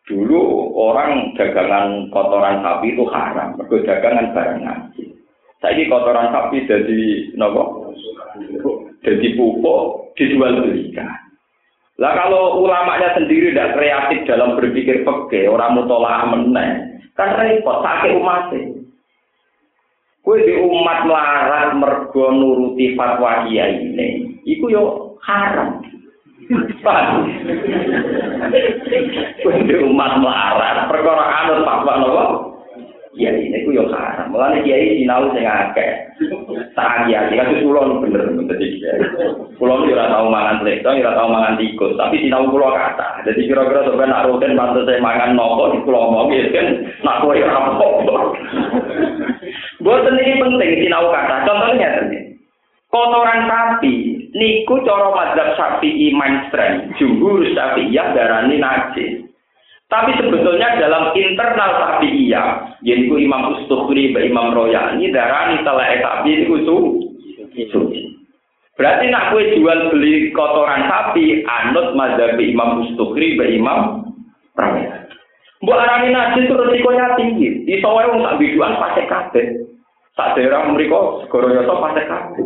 Dulu orang dagangan kotoran sapi itu haram, mergo dagangan barang ngaji. Saiki kotoran sapi jadi nopo? Jadi pupuk dijual belikan. Lah kalau ulamanya sendiri tidak kreatif dalam berpikir peke, orang mutolak meneng, Kan repot, sakit umat Kue di umat melarat mergo nuruti fatwa kiai ini, iku yo haram. Kue di umat melarat perkara anut fatwa nopo? Iya ini ku yo haram. Mulane kiai sinau sing akeh. Tak kiai kan kula bener bener kiai. Kula ora tau mangan lekto, ora tau mangan tikus, tapi sinau kula kata. Jadi kira-kira sampeyan nak rutin pantes saya mangan nopo di kula omong ya kan nak kowe ora apa Boten ini penting sinau kata. Contohnya tadi. Kotoran sapi niku cara mazhab sapi mainstream, jumhur Syafi'iyah darani najis. Tapi sebetulnya dalam internal Syafi'iyah, yaitu Imam Ustukhri, Imam Royani, darani telek sapi itu suci. Berarti nak kue jual beli kotoran sapi, anut mazhab Imam Ustukhri, Imam Royani. Mbok arani najis itu resikonya tinggi. Iso wae wong sak biduan pasti kabeh. Sak daerah mriku segoro yoso pasti kabeh.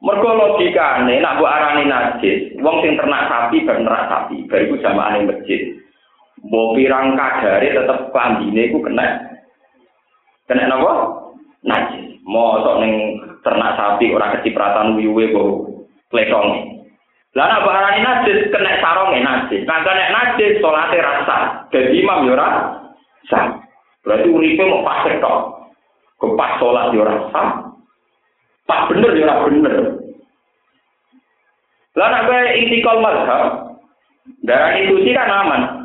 Mergo logikane nak mbok arani najis, wong sing ternak sapi ben ternak sapi, bariku jamaane masjid. Mbok pirang kadare tetep klambine iku kena. Kena napa? Najis. Mosok ning ternak sapi ora kecipratan uyuwe kok pletong. Lah nek barani najis kena sarunge najis. Nah kena najis salate rasa. Dadi imam yo ora sah. Berarti uripe mau pas tok. Kepas salat yo ora sah. Pas bener yo ora bener. Lah nek kowe intikal mazhab, darah itu sih kan aman.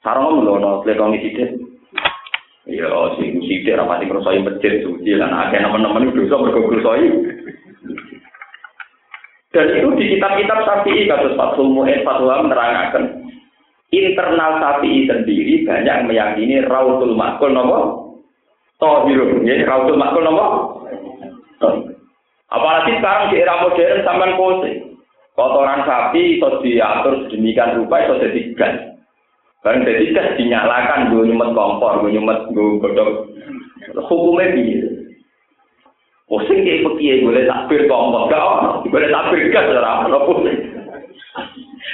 Sarung ngono pletongi sithik. Ya, sing sithik ra pati ngrasani masjid suci lan akeh nemen-nemen dosa mergo ngrasani. Dan itu di kitab-kitab Syafi'i kados Fathul Mu'in Fathul menerangkan internal Syafi'i sendiri banyak meyakini Rautul Makul nopo Tohirun, ya Rautul Makul nopo Apalagi sekarang di era modern sampai pose kotoran sapi itu diatur sedemikian rupa itu jadi. Barang jadi gas dinyalakan, gue nyumet kompor, gue nyumet gue godok. Hukumnya begini. Pusing kayak pekiai boleh takbir kompor, gak ono. Boleh takbir gas, ora ono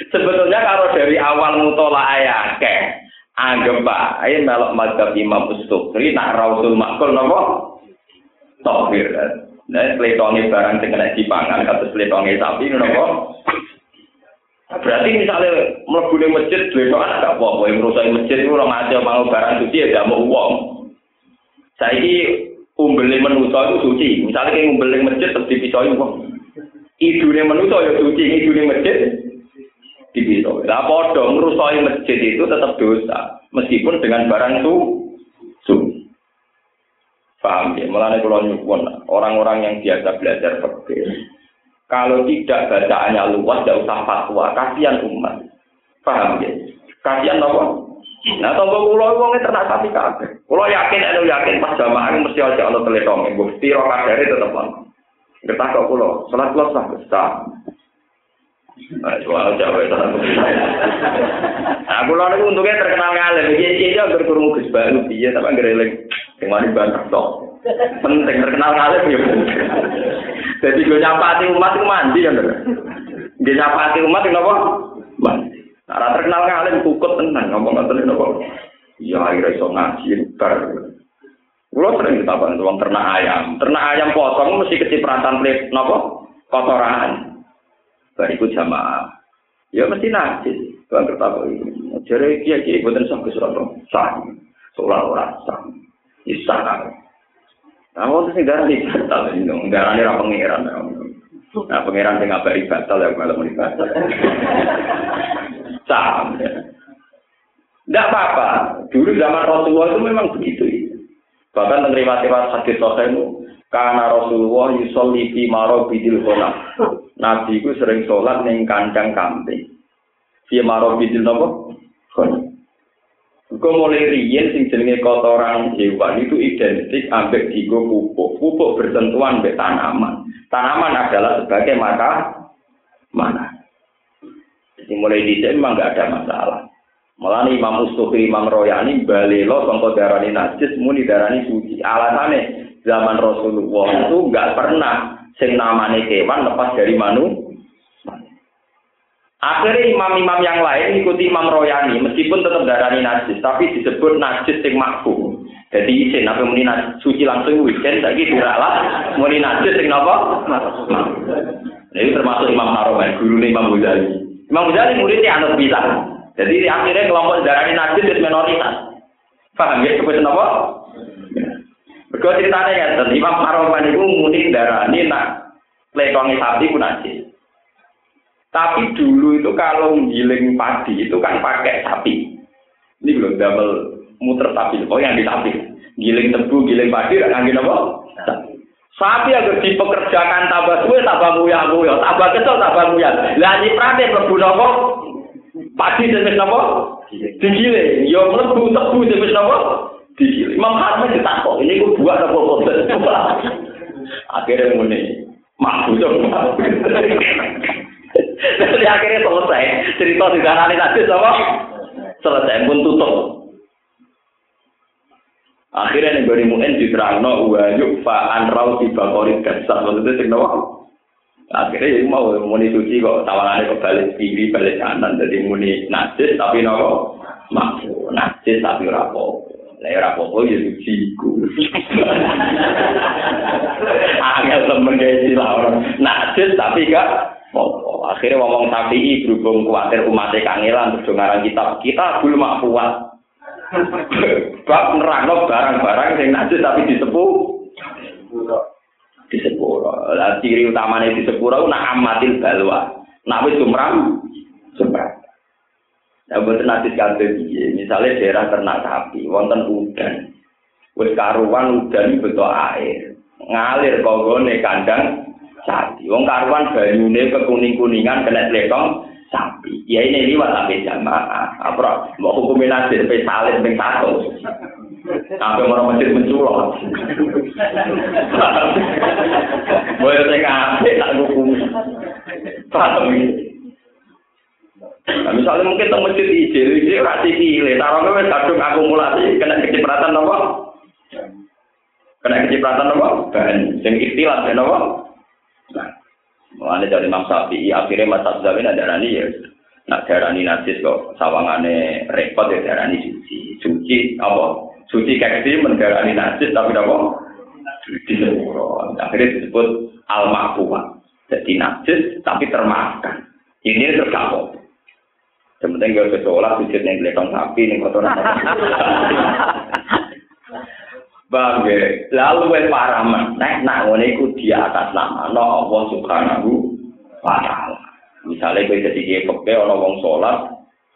Sebetulnya kalau dari awal mutola ayah ke, anggap pak, ayo melok madhab imam ustukri, nak rausul makul nopo, takbir. Nah, seletongi barang kena dipangan, kata seletongi sapi, nopo, Berarti misalnya mlebu masjid kok gak apa-apa yang masjid itu orang aja mau barang suci ya gak mau uang. Saiki umbele manusa itu suci. Misalnya kayak umbele masjid terus dipisoi uang. Idune manusa ya suci, idune masjid dipisoi. Lah padha ngrusoi masjid itu tetap dosa meskipun dengan barang su suci. Paham ya? Mulane kula orang-orang yang biasa belajar fikih kalau tidak bacaannya luas, tidak usah fatwa. Kasihan umat. Paham ya? Kasihan apa? Nah, tunggu pulau uangnya ternak sapi kabeh. Pulau yakin, anu yakin pas jamaah mesti aja Allah teletong. Bukti rokat dari tetap on. Kita kok pulau, sholat pulau sah. Nah, soal Jawa itu Nah, pulau itu untungnya terkenal ngalim. Iya, iya, iya, berkurung gus baru, iya, tapi ngereling. Yang mana bantah tok. Penting terkenal ngalim ya. Jadi gue nyapati umat itu mandi ya, Gue nyapati umat itu apa? Mandi. Nah, terkenal ngalim kukut tenang, ngomong ngomong apa? Iya, akhirnya iso ngaji, bar. Kulo sering ditapan uang ternak ayam. Ternak ayam potong mesti kecipratan plate nopo kotoran. Bariku jamaah. Ya mesti najis. Tuhan bertahu ini. Jadi kia kia buatan sampai surat sah. Seolah orang sah. Isah Nah, mau sing darah di batal ini orang pangeran. Nah, pangeran sing ngabari batal ya malah muni batal. Sam. Tidak apa-apa. Dulu zaman Rasulullah itu memang begitu. Bahkan menerima riwayat hadis itu, karena Rasulullah yusolli fi marobidil khonam. Nabi itu sering sholat ning kandang kambing. Fi marobidil nopo? Khonam. Kau mulai riyen sing jenenge kotoran hewan itu identik ambek digo pupuk. Pupuk bersentuhan ambek tanaman. Tanaman adalah sebagai mata mana. Jadi mulai dicek memang nggak ada masalah. Malah Imam Mustofi, Imam Royani, balelo sangka darani najis, muni darani suci. Alasannya zaman Rasulullah itu nggak pernah sing namane kewan lepas dari manu Akhirnya imam-imam yang lain ikuti Imam Royani, meskipun tetap darani najis, tapi disebut najis yang. Jadi isin, apa muni najis suci langsung weekend, lagi lah, muni najis yang apa? Nah, ini termasuk Imam Haromen, guru Imam Ghazali. Imam Ghazali muridnya anut bisa. Jadi akhirnya kelompok darani najis itu minoritas. Paham ya, seperti apa? Berikut ceritanya ya, Imam Haromen itu muni darani nak lekongi sapi pun najis. Tapi dulu itu kalau giling padi itu kan pakai sapi. Ini belum double muter sapi. Oh yang di sapi. Giling tebu, giling padi, ngangge napa? Sapi agar dipekerjakan tambah suwe tambah muya muya, tambah kesel tambah muya. Lah nyiprate mlebu napa? Padi sing wis napa? Digiling. Yo mlebu tebu wis napa? Digiling. Imam Harman ditakok, ini ku buat apa boten? Akhirnya muni, mabuk dong. Jadi akhirnya selesai. Cerita di sana tadi sama selesai pun tutup. Akhirnya nih bari mungkin diterangno wa yukfa an rau di bakori gasat maksudnya sing nawa. Akhirnya ya mau muni suci kok tawarannya kok balik kiri balik kanan jadi muni najis tapi nawa maksu najis tapi rapo. Lah ora apa ya suci ku. Angel temen istilah najis tapi gak Mopo. Akhirnya ngomong tapi berhubung khawatir umatnya kangelan terus ngarang kitab kita belum kuat. Bab nerangno barang-barang yang najis tapi disepuh. Disepuh. Lah ciri utamanya disepuh itu nak amatil balwa. Nak wis sumram, sumram. Ya buat najis kabeh piye. Misalnya daerah ternak sapi, wonten udan. Wis karuan udan betul air. Ngalir kogone kandang sapi. Wong karuan banyune kekuning-kuningan kena tletong sapi. Ya ini liwat sampai jamaah. Apa mau hukumin aja sampai salin sampai satu. Sampai orang masjid menculok. Boleh saya ngasih tak hukum. Paham Nah, misalnya mungkin teng masjid ijil, ijil rasi kile, taruh wes kadung akumulasi, kena kecipratan apa? Kena kecipratan apa? Bahan, yang istilah, apa? Mulane dari Imam Syafi'i akhirnya masa Zamin ada rani ya. Nak darani najis kok sawangane repot ya darani suci. Suci apa? Suci kayak gitu mendarani najis tapi apa? Suci Akhirnya disebut al makfuah. Jadi najis tapi termaafkan. Ini terkabul. Sementing gak sekolah sujud yang gelekong sapi nih kotoran. Bang, lalu wes parah meneh nak ngene iku di atas nama no Allah Subhanahu wa taala. Misale kowe dadi kiye kepe ana wong salat,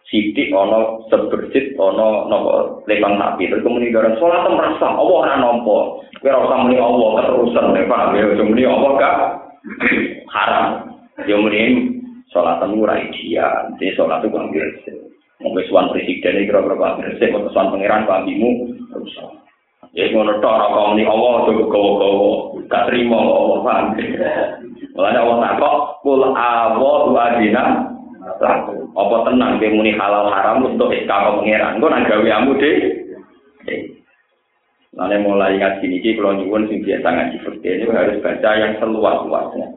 sithik ana seberjit ana napa lepang sapi terus kemudian garan salat merasa Allah ora nampa. Kowe ora usah muni Allah keterusan nek paham ya muni Allah gak haram. Ya muni salat ora ideal, jadi salat itu ambil. Mau presiden ini kira-kira ambil sih, mau pangeran pambimu, rusak. Ya ngono tok kok muni Allah cukup gowo-gowo. Gak trimo Allah paham. Mulane Allah takok kul awu adina apa tenang kowe muni halal haram untuk ika pangeran. Engko nang gawe amu de. Lalu mulai ngaji ini, kalau nyuwun sing biasa ngaji fikih ini harus baca yang seluas-luasnya.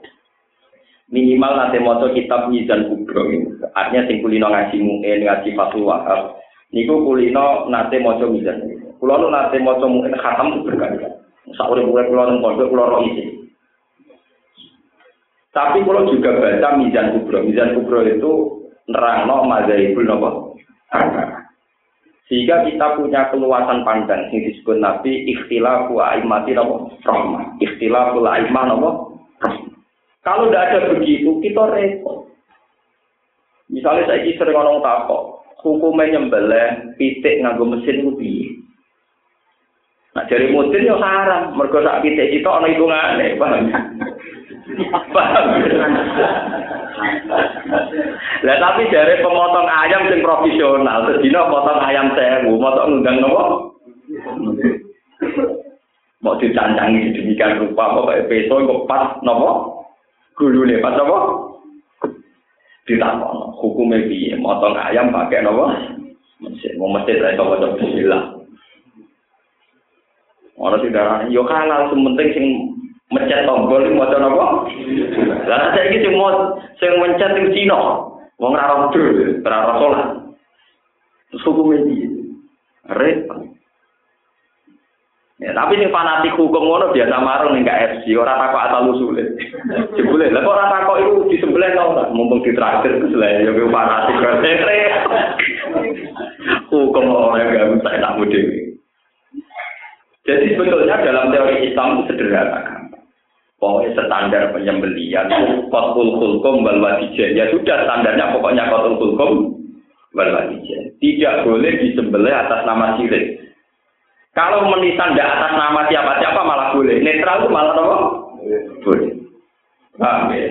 Minimal nanti moto kitab Mizan Kubro. Artinya sing kulino ngaji mungkin ngaji Fatul Wahab. Niku kulino nanti moto Mizan ini. Kulo nu nate maca mungkin khatam berkali-kali. Saure mulai kulo nang pondok kulo ro isi. Tapi kulo juga baca Mizan Kubro. Mizan Kubro itu nerangno mazhabul napa? Sehingga kita punya keluasan pandang yang disebut Nabi ikhtilafu aimati napa? Rahmah. Ikhtilafu aimah napa? Kalau tidak ada begitu, kita repot. Misalnya saya sering ngomong takok, hukumnya nyembelih pitik nganggo mesin itu Nah dari mutin yo haram, mergo sak pitik itu ana hitungane, paham? Paham? Lah tapi dari pemotong ayam sing profesional, sedina potong ayam sewu, motong ngundang nopo? Mau dicancangi sedemikian rupa, pokoknya peso kok pas nopo? Gulune pas nopo? Ditakon, hukumnya piye? Motong ayam pakai nopo? Mesin, mau mesin saya coba coba bismillah. Ono sing darah yo halal sementing sing mencet tombol iki maca napa? Lah saiki sing mau sing mencet sing Cina. Wong ora dul, ora salat. Terus hukum iki. Repot. Ya, tapi sing fanatik hukum ngono biasa marung ning KFC, ora takok asal usule. Jebule, lah kok ora takok iku disembelih to? Mumpung ditraktir terus lah ya fanatik. Hukum ora gak usah tak dhewe. Jadi sebetulnya dalam teori Islam itu sederhana. Pokoknya standar penyembelian kotul kulkum wal Ya sudah standarnya pokoknya kotul kulkum wal Tidak boleh disembelih atas nama sirik. Kalau menisan tidak atas nama siapa-siapa malah boleh. Netral itu malah apa? Boleh. Paham ya?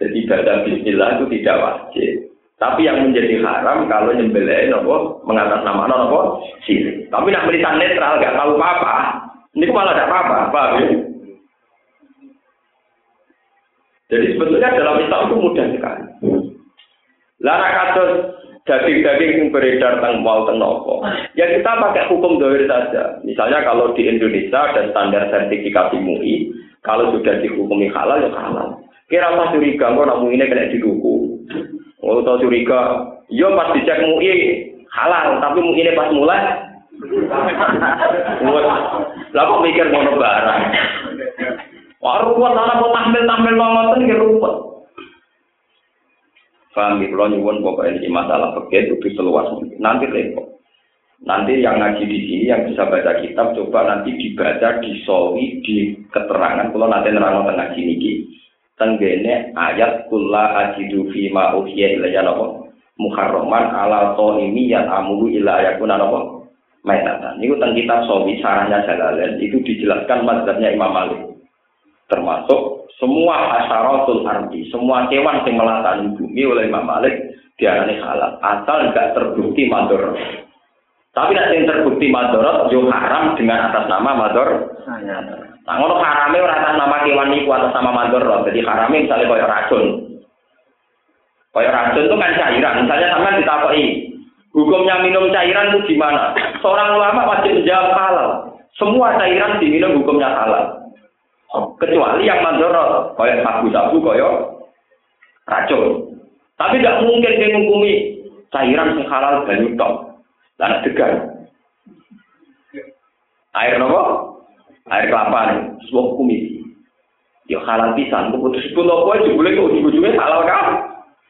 Jadi baca bismillah itu tidak wajib. Tapi yang menjadi haram kalau nyembelih nopo mengatasnamakan nopo sih. Tapi nak menisan netral gak tahu apa-apa. Ini malah tidak apa-apa, paham ya? Jadi sebetulnya dalam Islam itu mudah sekali. Lara kasus daging-daging yang beredar tentang mau tenopo. Ya kita pakai hukum dohir saja. Misalnya kalau di Indonesia ada standar sertifikasi MUI, kalau sudah dihukumi halal ya halal. Kira apa curiga, kok namun ini kena didukung. Oh, tau curiga, yo pas dicek MUI halal, tapi MUI ini pas mulai. Lah kok mikir ngono barang. Wah, ruwet ana kok tampil-tampil ngoten nggih ruwet. Paham ya, kalau nyuwun pokoknya ini masalah fikih itu seluas mungkin. Nanti repot. Nanti yang ngaji di sini, yang bisa baca kitab, coba nanti dibaca, disolwi, di keterangan. Kalau nanti nerang tengah ngaji ini, tenggene ayat kulla ajidu fi ma uhiya ilayya napa muharraman ala ini yang amuru ila ayakuna napa maitatan. Niku teng kitab sawi sarahnya Jalalain itu dijelaskan mazhabnya Imam Malik. Termasuk semua asyaratul ardi, semua kewan yang melatani bumi oleh Imam Malik diarani halal asal enggak terbukti mador. Tapi nanti yang terbukti madorot yo haram dengan atas nama mador. Nah, ngono harame ora atas nama kewan niku atas nama madorot. Jadi harame misalnya koyo racun. Koyo racun itu kan cairan. Misalnya sampean ditakoki, hukumnya minum cairan itu gimana? Seorang ulama wajib menjawab halal. Semua cairan diminum hukumnya halal. Kecuali yang mandorot, kayak sabu-sabu, kayak racun. Tapi tidak mungkin dia menghukumi cairan yang halal banyu tok. Dan degan. Air nopo? Air kelapa nih, sebuah hukumi. Ya halal pisan, putus pun nopo aja boleh kok ujung-ujungnya halal kan?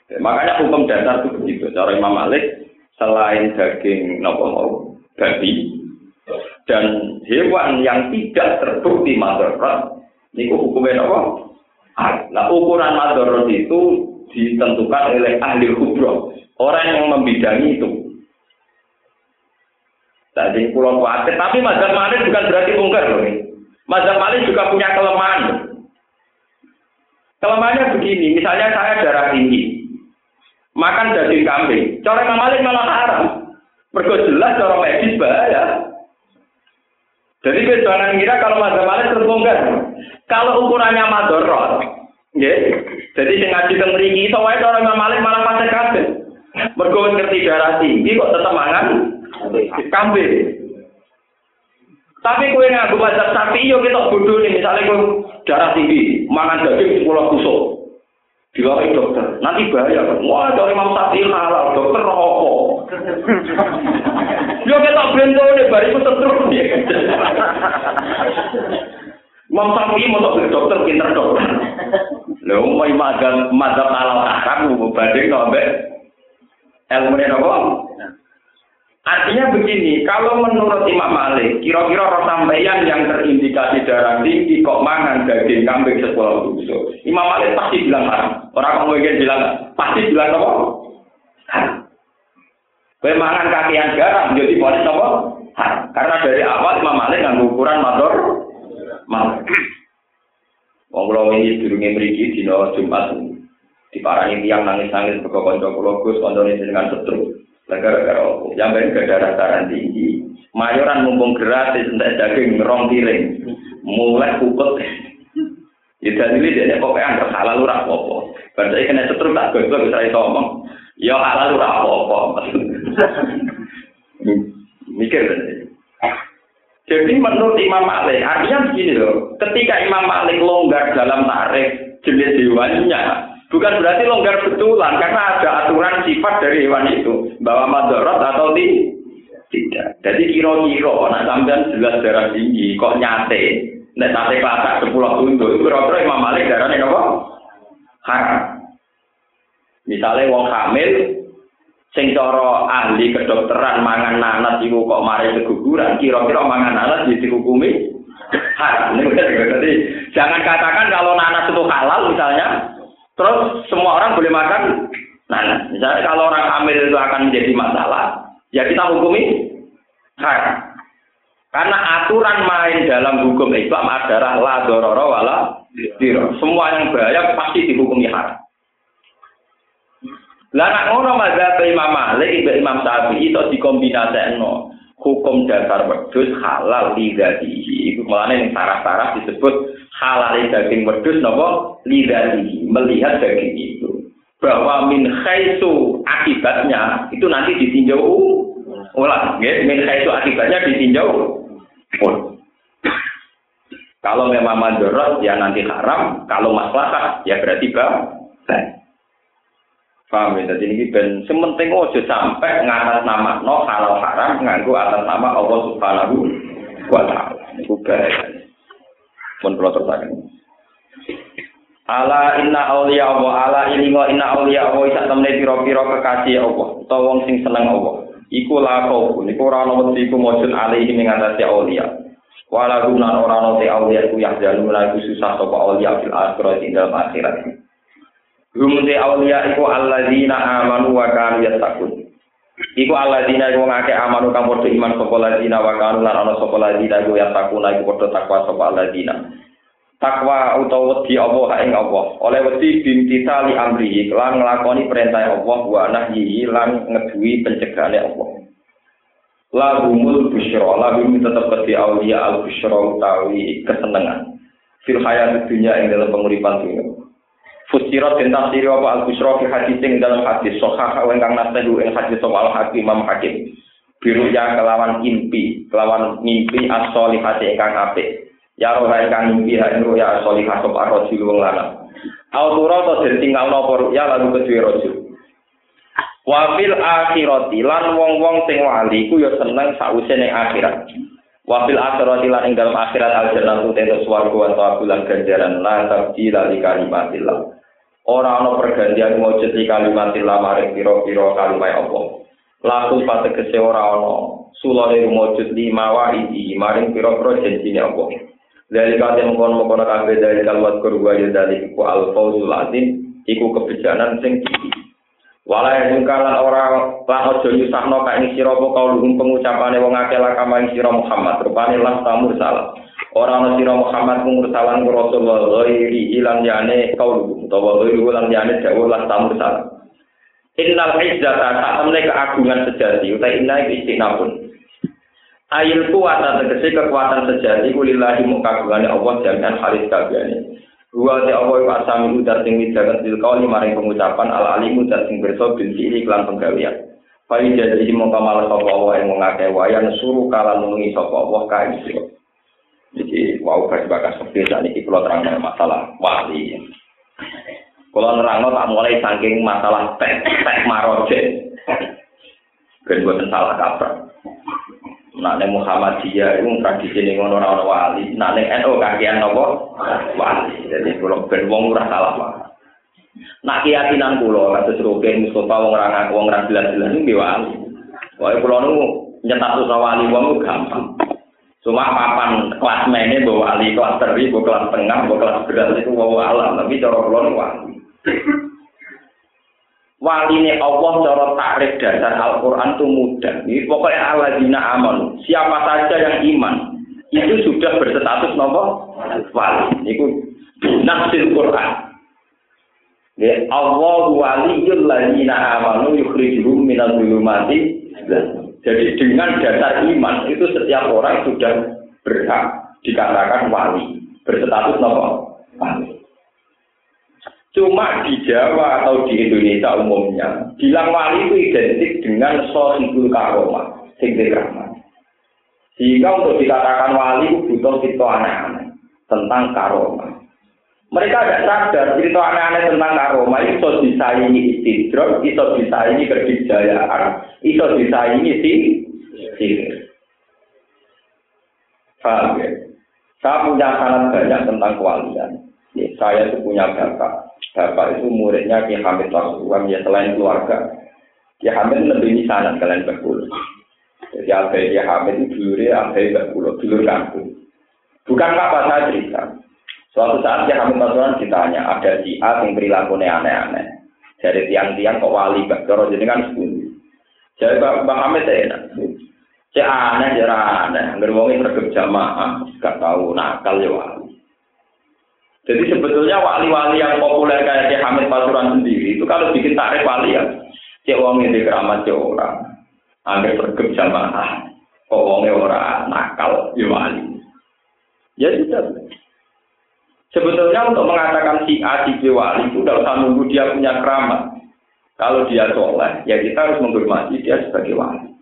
Ya, makanya hukum dasar itu begitu. Cara Imam Malik, selain daging nopo mau babi dan hewan yang tidak terbukti madorot Niku hukumnya apa? Nah ukuran madorot itu ditentukan oleh ahli kubro, orang yang membidangi itu. Jadi pulau khawatir, tapi mazhab Malik bukan berarti ungkar loh. Mazhab Malik juga punya kelemahan. Kelemahannya begini, misalnya saya darah tinggi, makan daging kambing, cara Imam Malik malah haram. Mergo jelas cara medis bahaya. Jadi jangan kira kalau mazhab Malik terbongkar. Kalau ukurannya madorot, ya, jadi sing ngaji teng wae cara Imam Malik malah pasir kabeh. Mergo ngerti darah tinggi kok tetep mangan kambing. Tapi kue ngaku mazhab sapi yo kita bodoh nih misalnya kue darah tinggi mangan daging sepuluh kusuk. Diwai dokter, nanti bahaya. Wah, dari Imam Sapi halal, dokter rokok. Yo kita bento nih, bariku setruk. Imam Syafi'i mau jadi dokter pinter dokter. Lho mau mazhab mazhab halal haram banding kok ambek ilmu apa? Artinya begini, kalau menurut Imam Malik, kira-kira sampeyan yang terindikasi darah tinggi kok mangan daging kambing sepuluh tusuk. Imam Malik pasti bilang haram. Orang kamu ingin bilang pasti bilang apa? Haram. mangan kakian garam jadi polis apa? Haram. Karena dari awal Imam Malik nggak ukuran motor mal. Wong kula wingi durunge mriki dina Jumat diparani tiang nangis-nangis mergo kanca kula Gus kancane dengan setru. Gara-gara opo? Yang ben gak ada dataran tinggi. Mayoran mumpung gratis entek daging rong piring. Mulai kukut. Ya dalile dene kok anggap halal ora apa-apa. Padahal kena setru tak gosok bisa iso omong. Ya halal ora apa-apa. Mikir Jadi menurut Imam Malik, artinya begini loh, ketika Imam Malik longgar dalam tarif jenis hewannya, bukan berarti longgar betulan, karena ada aturan sifat dari hewan itu, bahwa madorot atau tidak. Jadi kira-kira, nak sampean jelas darah tinggi, kok nyate, nek sate sepuluh itu kira-kira Imam Malik darahnya apa? Haram. Misalnya wong hamil, sing cara ahli kedokteran mangan nanas iku kok mari keguguran kira-kira mangan nanas dihukumi haram jadi jangan katakan kalau nanas itu halal misalnya terus semua orang boleh makan nanas misalnya kalau orang hamil itu akan menjadi masalah ya kita hukumi haram Karena aturan main dalam hukum Islam adalah la dororo wala diro. Semua yang bahaya pasti dihukumi haram. Lah nak ngono mazhab Imam Malik ibu Imam Syafi'i itu dikombinasekno hukum dasar wedhus halal lidatihi. Iku mulane ning sarah-sarah disebut halal daging wedhus napa lidatihi, melihat daging itu. Bahwa min khaisu akibatnya itu nanti ditinjau ulang, nggih, min khaisu akibatnya ditinjau ulang. Kalau memang mandorot ya nanti haram, kalau masalah ya berarti baik. Paham ya? Jadi ini ben sementing ojo sampai ngatas nama no halal haram nganggu atas nama Allah Subhanahu wa taala. Bahaya. Pun kula terusaken. Ala inna auliya Allah, ala ilingo inna auliya Allah isa temne pira-pira kekasih Allah, utawa wong sing seneng Allah. Iku la kau, iku ora ana wedi iku mujud alaihi ing atase auliya. Wala guna ora ana te auliya iku yahzanu la iku susah sapa auliya fil akhirat ing dalam akhirat. Rumute awliya iku alladzina amanu wa kanu yattaqun. Iku alladzina iku ngake amanu kang padha iman sapa alladzina wa kanu lan ana sapa alladzina iku yattaqun iku padha takwa sapa alladzina. Takwa utawa wedi Allah ing Allah. Oleh wedi bintita li amrihi lan nglakoni perintah Allah wa nahyi lan ngeduwi pencegahane Allah. Lahumul busyra, lahum tetep kedhi awliya al busyra utawi kesenengan. Fil hayat dunya ing dalam penguripan dunia. Fusirat dan tafsir apa al busra fi hadis ing dalam hadis sahih ingkang nasehu ing hadis soal hakim Imam Hakim. Biru ya kelawan impi, kelawan mimpi as-solihati ingkang apik. Ya roh ingkang mimpi ha ing ya as-solihah sapa rajul wong lanang. Autura to den tinggal napa ya lalu kedue rajul. Wa fil akhirati lan wong-wong sing wali ku ya seneng sause ning akhirat. Wafil akhirati lan ing dalam akhirat al jannatu tentu swarga wa tawabulan ganjaran la tabdila li kalimatillah. Ora ana pergantian wujud di kalimatillah maring pira-pira kalimat Allah. Laku pategese ora ana sulane wujud lima wa iki maring pira-pira janjine Allah. Dari kate mengkon mengkon kabeh dari kalwat kurwa ya dari iku al fauzul azim iku kebijakan sing tinggi. Wala yang kalan ora lan kae ing sira apa kaulun pengucapane wong akeh lah kama ing sira Muhammad rupane lan tamur salah. Ora ana sira Muhammad mung salan ku rasul ghairi ilan yane kaulu utawa ghairi lan yane dawuh lan tamur salah. Innal izzata ta'amne keagungan sejati utai inna istinabun. Ayil kuwata tegese kekuatan sejati kulillahi mukagungane Allah jangan halis kabehane. Dua te Allah iku asami udat sing widangan sil kauli maring pengucapan al alimu dat sing berso bin fi'li klan penggawean. Fai jadi mongko malah sapa Allah yang mengake wayan suruh kala nulungi sapa Allah kae. Jadi wow, bakas seperti saat ini kalau terang masalah wali. Kalau nerangno tak mulai saking masalah tek tek maroje. Ben buatan salah kaprah. Nak ning Muhammadiyah iku tradisi ning ngono ora wali. Nak ning NU kakean napa? Wali. Jadi kula ben wong ora salah wae. Nak keyakinan kula kados Rukin Mustafa wong ora ngaku wong ora jelas-jelas iki wali. Wae kula nu nyetak wali wong gampang. Cuma papan kelas mene bawa wali kelas teri, bawa kelas tengah, bawa kelas berat itu bawa alam. Tapi cara kula nu wali. waline Allah cara takrif dasar Al-Qur'an itu mudah. Ini pokoknya alladzina aman. Siapa saja yang iman itu sudah berstatus nopo wali. Niku nafsil Qur'an. Ya Allah waliyul ladzina amanu yukhrijuhum minal zulumati jadi dengan dasar iman itu setiap orang sudah berhak dikatakan wali, berstatus nopo wali. Cuma di Jawa atau di Indonesia umumnya, bilang wali itu identik dengan sohibul karoma, singkir rahmat. Sehingga untuk dikatakan wali itu butuh cerita aneh-aneh tentang karoma. Mereka tidak sadar cerita aneh-aneh tentang karoma itu bisa disaingi istidrok, bisa disaingi kedijayaan, bisa disaingi sihir. Paham ya? Saya punya sangat banyak tentang kewalian. Ya, saya itu punya bapak Bapak itu muridnya Ki Hamid Pasuruan ya selain keluarga. Ki Hamid lebih misanan kalian berkulo. Jadi apa Ki Hamid itu dulurnya apa berkulo, dulur kampung. Bukan apa saya cerita. Suatu saat Ki Hamid Pasuruan ditanya, ada si A yang perilakunya aneh-aneh. Dari tiang-tiang kok wali, Pak Doro kan sepuluh. Jadi Pak Hamid saya enak. Cek aneh, cek aneh. Angger wong sregep jamaah, gak tahu nakal ya wali. Jadi sebetulnya wali-wali yang populer kayak Syekh Hamid Pasuruan sendiri itu kalau bikin tarik wali ya, cek wong ini keramat cek orang. Angger sregep jamaah, kok wongnya orang nakal ya wali. Ya sudah. Sebetulnya untuk mengatakan si A, si wali itu tidak usah nunggu dia punya keramat. Kalau dia soleh, ya kita harus menghormati dia sebagai wali.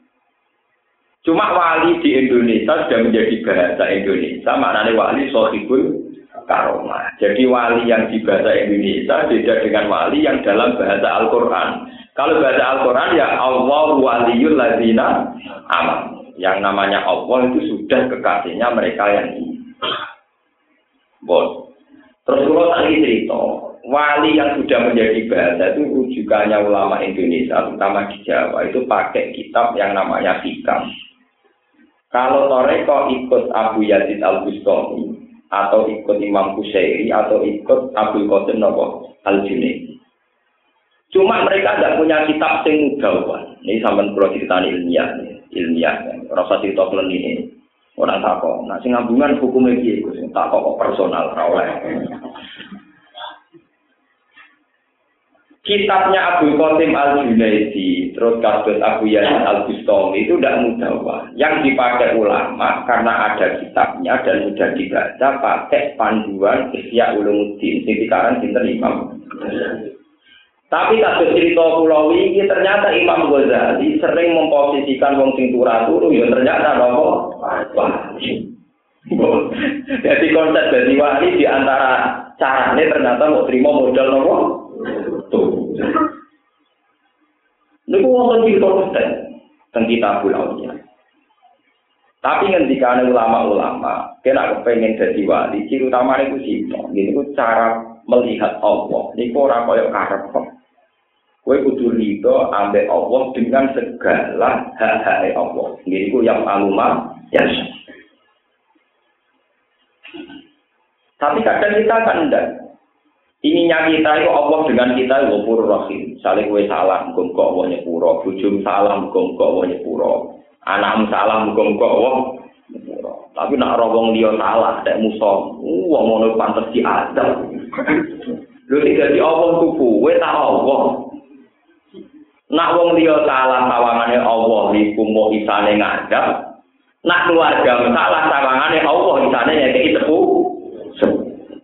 Cuma wali di Indonesia sudah menjadi bahasa Indonesia, maknanya wali sohibul karomah. Jadi wali yang di bahasa Indonesia beda dengan wali yang dalam bahasa Al-Quran. Kalau bahasa Al-Quran ya Allah waliyul ladina aman. Yang namanya Allah itu sudah kekasihnya mereka yang ini. Bon. Terus kalau tadi cerita, wali yang sudah menjadi bahasa itu rujukannya ulama Indonesia, terutama di Jawa, itu pakai kitab yang namanya Hikam. Kalau Toreko ikut Abu Yazid Al-Bustami, atau ikut Imam Kusairi, atau ikut Abu Qasim Nopo Al-Junaidi. Cuma mereka tidak punya kitab sing Ini sampai perlu cerita ilmiah, ilmiah. Rasa cerita ini. Orang takok. Nah, sing ngambungan hukumnya piye iku sing takok kok personal ora oleh. Kitabnya Abu Qasim Al-Junaidi, terus kasus Abu Yazid Al-Bustami itu tidak mudah, Pak. Yang dipakai ulama karena ada kitabnya dan sudah dibaca pakai panduan Ihya Ulumuddin, sing dikarang sinten Imam. Tapi kasus cerita pulau ini ternyata Imam Ghazali sering memposisikan wong sing turu ya ternyata nopo Jadi konsep dari wali di antara caranya ternyata mau terima modal nopo tuh. Ini wonten cerita konten tentang kita pulau Tapi ketika ulama-ulama, kena kepengen jadi wali, ciri utama itu sih, ini cara melihat Allah. Ini orang koyok karep kok. Kue kudu rido ambek Allah dengan segala hak-hak Allah. Ini ku yang aluma ya. Tapi kadang kita kan enggak. Ininya kita itu Allah dengan kita pur rahim. Saling kue salah, mukum kok Allah nyepuro. Bujum salah, mukum kok Allah nyepuro. Anak salah, mukum kok. Tapi nak robong dia salah, ada musuh. Wah, mau pantas di adam. Lu tidak di Allah tuh kue tak Allah. Nak wong liya salah sawangane Allah iku mau isane ngadap. Nak keluarga salah sawangane Allah isane nyekeki sepu.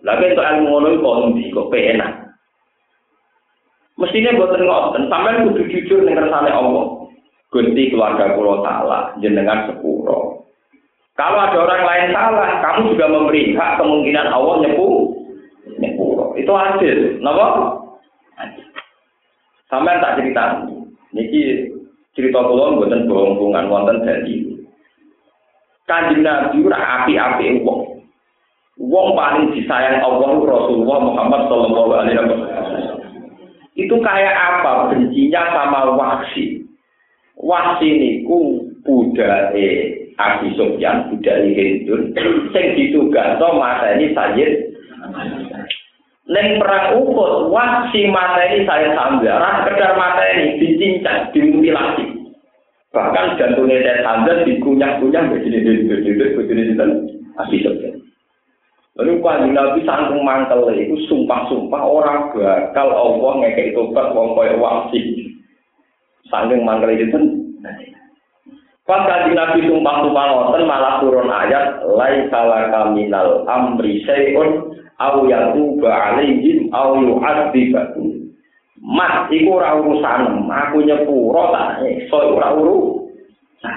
Lagi untuk ilmu ngono iku ndi kok penak. Mestinya boten ngoten, sampean kudu jujur ning kersane Allah. Gusti keluarga kula salah, jenengan sepuro. Kalau ada orang lain salah, kamu juga memberi hak kemungkinan Allah nyepu, nyepuro. Itu adil, napa? Sampai tak cerita. Niki cerita kula mboten bohong-bohongan wonten dari Kanjeng Nabi ora api-api wong. Wong paling disayang Allah Rasulullah Muhammad sallallahu alaihi wasallam. Itu kayak apa bencinya sama Wahsi. Wahsi niku budaya Abi Sufyan, budaya Hindun, sing ditugasno mateni Sayyid Neng perang Uhud, wasi materi saya Hamzah, ras kedar materi dicincang, dimutilasi. Bahkan jantungnya saya Hamzah dikunyah-kunyah begini begini begini begini Abi Sofyan. Lalu kanjeng Nabi sangkung mantel itu sumpah-sumpah orang bakal Allah ngekek tobat wong koyo wasi. Sangking mantel itu Pas kanjeng Nabi sumpah-sumpah ngoten malah turun ayat laisa kaminal amri syai'un au yatuba alaihim au yu'adzibahum Mas, iku ora urusan, aku nyepuro tak iso ora urusan.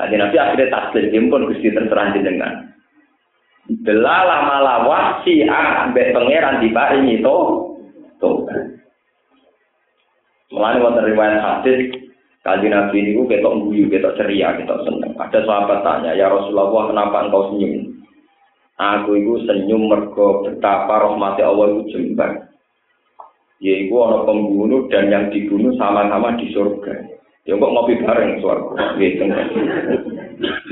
Tadi Nabi akhirnya taslim, pun gusti terserah jenengan. Delalah malah wasi ambek pangeran diparingi to, to. Mulane wonten riwayat hadis Kaji Nabi ini ketok guyu, ketok ceria, ketok seneng. Ada sahabat tanya, ya Rasulullah kenapa engkau senyum? Aku itu senyum mergo betapa rahmati Allah itu jembar. Yaitu ada pembunuh dan yang dibunuh sama-sama di surga. Ya kok ngopi bareng surga. Gitu.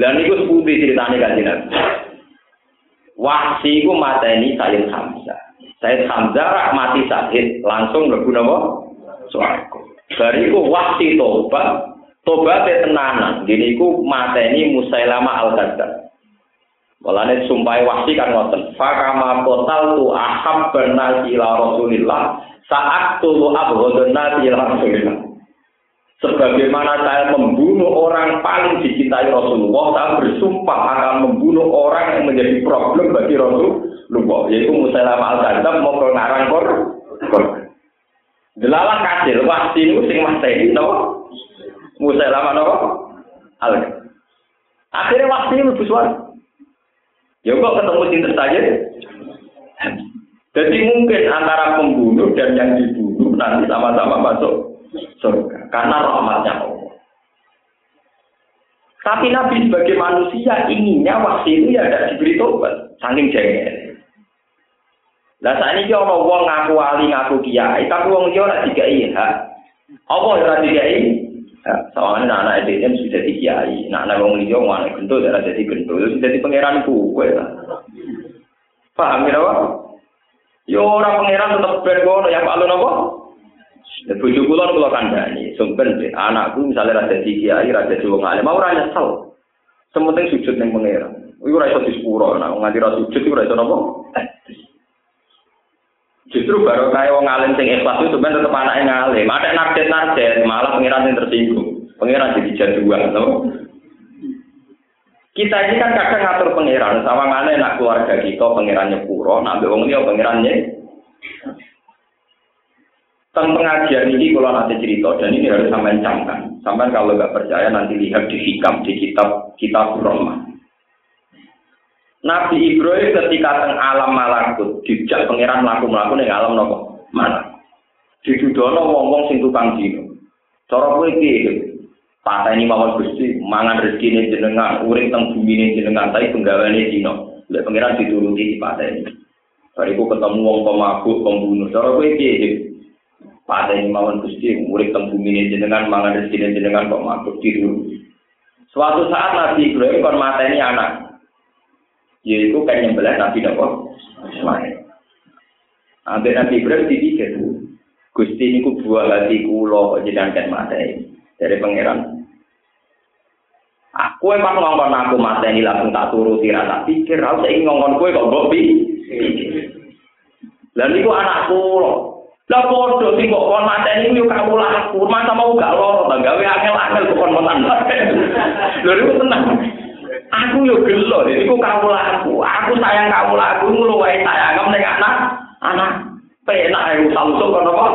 Dan itu seputih ceritanya kan Nabi. Wahsi itu mata ini Sayyid Hamzah. Sayyid Hamzah mati Sayyid langsung lebu nama Suarga. Dari itu wahsi tobat Tobat tenanan, gini iku mateni Musailama al-Kadzab. Walane sumpah wasi kan ngoten. Fakama total tu ahab benar ila Rasulillah saat tulu abhodun ila Rasulillah. Sebagaimana saya membunuh orang paling dicintai Rasulullah, saya bersumpah akan membunuh orang yang menjadi problem bagi Rasulullah, yaitu Musailamah al-Kadzab mau ngarang kor. Delalah kasil, wasi ini sing materi, no? Musailamah no? al Akhirnya wasi lebih suara. Ya kok ketemu cinta saja? Jadi mungkin antara pembunuh dan yang dibunuh nanti sama-sama masuk surga karena rahmatnya Allah. Tapi Nabi sebagai manusia inginnya waktu itu ya ada diberi tobat, saking jengkel. Lah saat ini orang wong ngaku wali ngaku kiai, tapi wong dia ora dikai hak. Apa ora dikai? Soalnya anak anak itu sudah jadi kiai, nah anak wong liya mana gendut ora jadi gendut, sudah jadi pangeran kue lah. Paham ya apa? Yo orang pangeran tetap bergono yang palu nopo. Bojo kula kula kandhani, sumpen anakku misalnya ra dadi kiai, ra dadi wong alim, mau ora nyesel. Sementing sujud ning pangeran. Iku ora iso disepuro, nah nganti ra sujud iku ora iso napa? Justru baru kayak wong alim sing ikhlas itu sebenarnya tetap anaknya ngalim. Ada narjet narjet, malah pangeran yang tersinggung. Pangeran jadi jaduan, no? Kita ini kan kadang ngatur pangeran, sama mana nak keluarga kita pangerannya puro, nak wong dia pangerannya. Tentang pengajian ini kalau nanti cerita dan ini harus sampai camkan. Sampai kalau nggak percaya nanti lihat di hikam di kitab kitab Roma. Nabi Ibrahim ketika teng alam malakut dijak pangeran mlaku mlaku ning alam napa? Malak. Didudono wong-wong sing tukang dino. Cara kowe iki pateni mawon Gusti, mangan rezekine jenengan, urip teng bumi jenengan, tapi penggaweane dino. Lek pangeran dituruti di pateni. Bariku ketemu wong pemabuk, pembunuh. Cara kowe iki pateni mawon Gusti, urip teng bumi jenengan, mangan rezekine jenengan kok mabuk dituruti. Suatu saat Nabi Ibrahim kon mateni anak, yaitu kan nyembelah Nabi Nabi Ismail. Ambil Nabi Ibrahim dipikir, Gusti ini buah hati kulo jenengan kan mata dari pangeran. Aku emang ngongkon aku mata ini langsung tak turuti rasa pikir, aku ingin ngongkon kue kok bobi. Lalu itu anakku loh. Lah podo sing kok kon mateni yo kamu laku, masa mau gak loro, gawe angel-angel kok kon motan. Lha itu tenang. Aku yo gelo, jadi aku kamu laku. Aku sayang kamu laku, ngeluai sayang kamu dengan anak. Anak, penak ya, Samsung kan apa?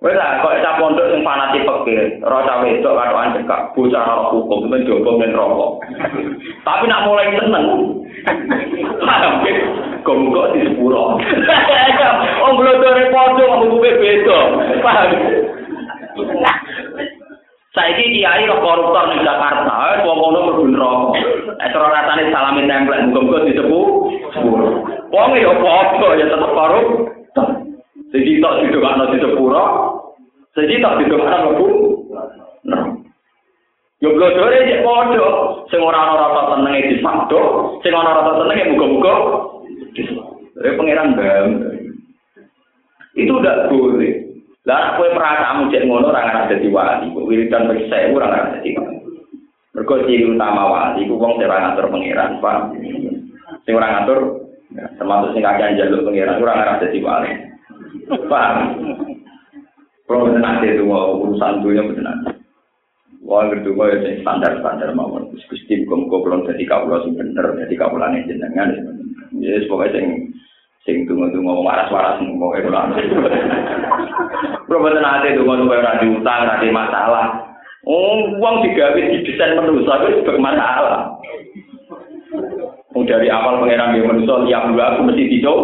Wes lah, kok cah pondok sing fanatik pekir, rasa wedok karo anjekak, bocah ora hukum, men jogo men rokok. Tapi nak mulai seneng. Paham kok di sepuro. Oh, glodore pondok aku beda. Paham? Saiki kiai roh koruptor ning Jakarta, wong ngono mlebu neraka. Eh cara rasane salami templek muga-muga disebut. Wong ya padha ya tetep korup. Siji tok didongakno di sepuro, siji tok didongakno mlebu. Yo blodore cek padha, sing ora ana rasa senenge disakdo, sing ana rasa senenge muga-muga. Dari pangeran bam. Itu udah boleh. Lah kowe perasaanmu cek ngono ora ngarep dadi wali, kok wiridan wis sewu ora ngarep dadi wali. Mergo ciri utama wali iku wong sing ora ngatur pangeran, Pak. Sing ora ngatur termasuk sing kakek njaluk pangeran ora ngarep dadi wali. Pak. Kalau nanti itu urusan dunia benar. Wah, kedua ya standar-standar mawon. Gusti muga-muga kula dadi kawula sing bener, dadi kawulane jenengan. Ya, pokoknya sing sing tunggu-tunggu waras-waras pokoke kula. Proboten ate tunggu-tunggu ora diutang, ora masalah. Oh, uang digawe didesain manusia itu bermasalah. Oh, dari awal pangeran dia manusia lihat dua aku mesti tidur.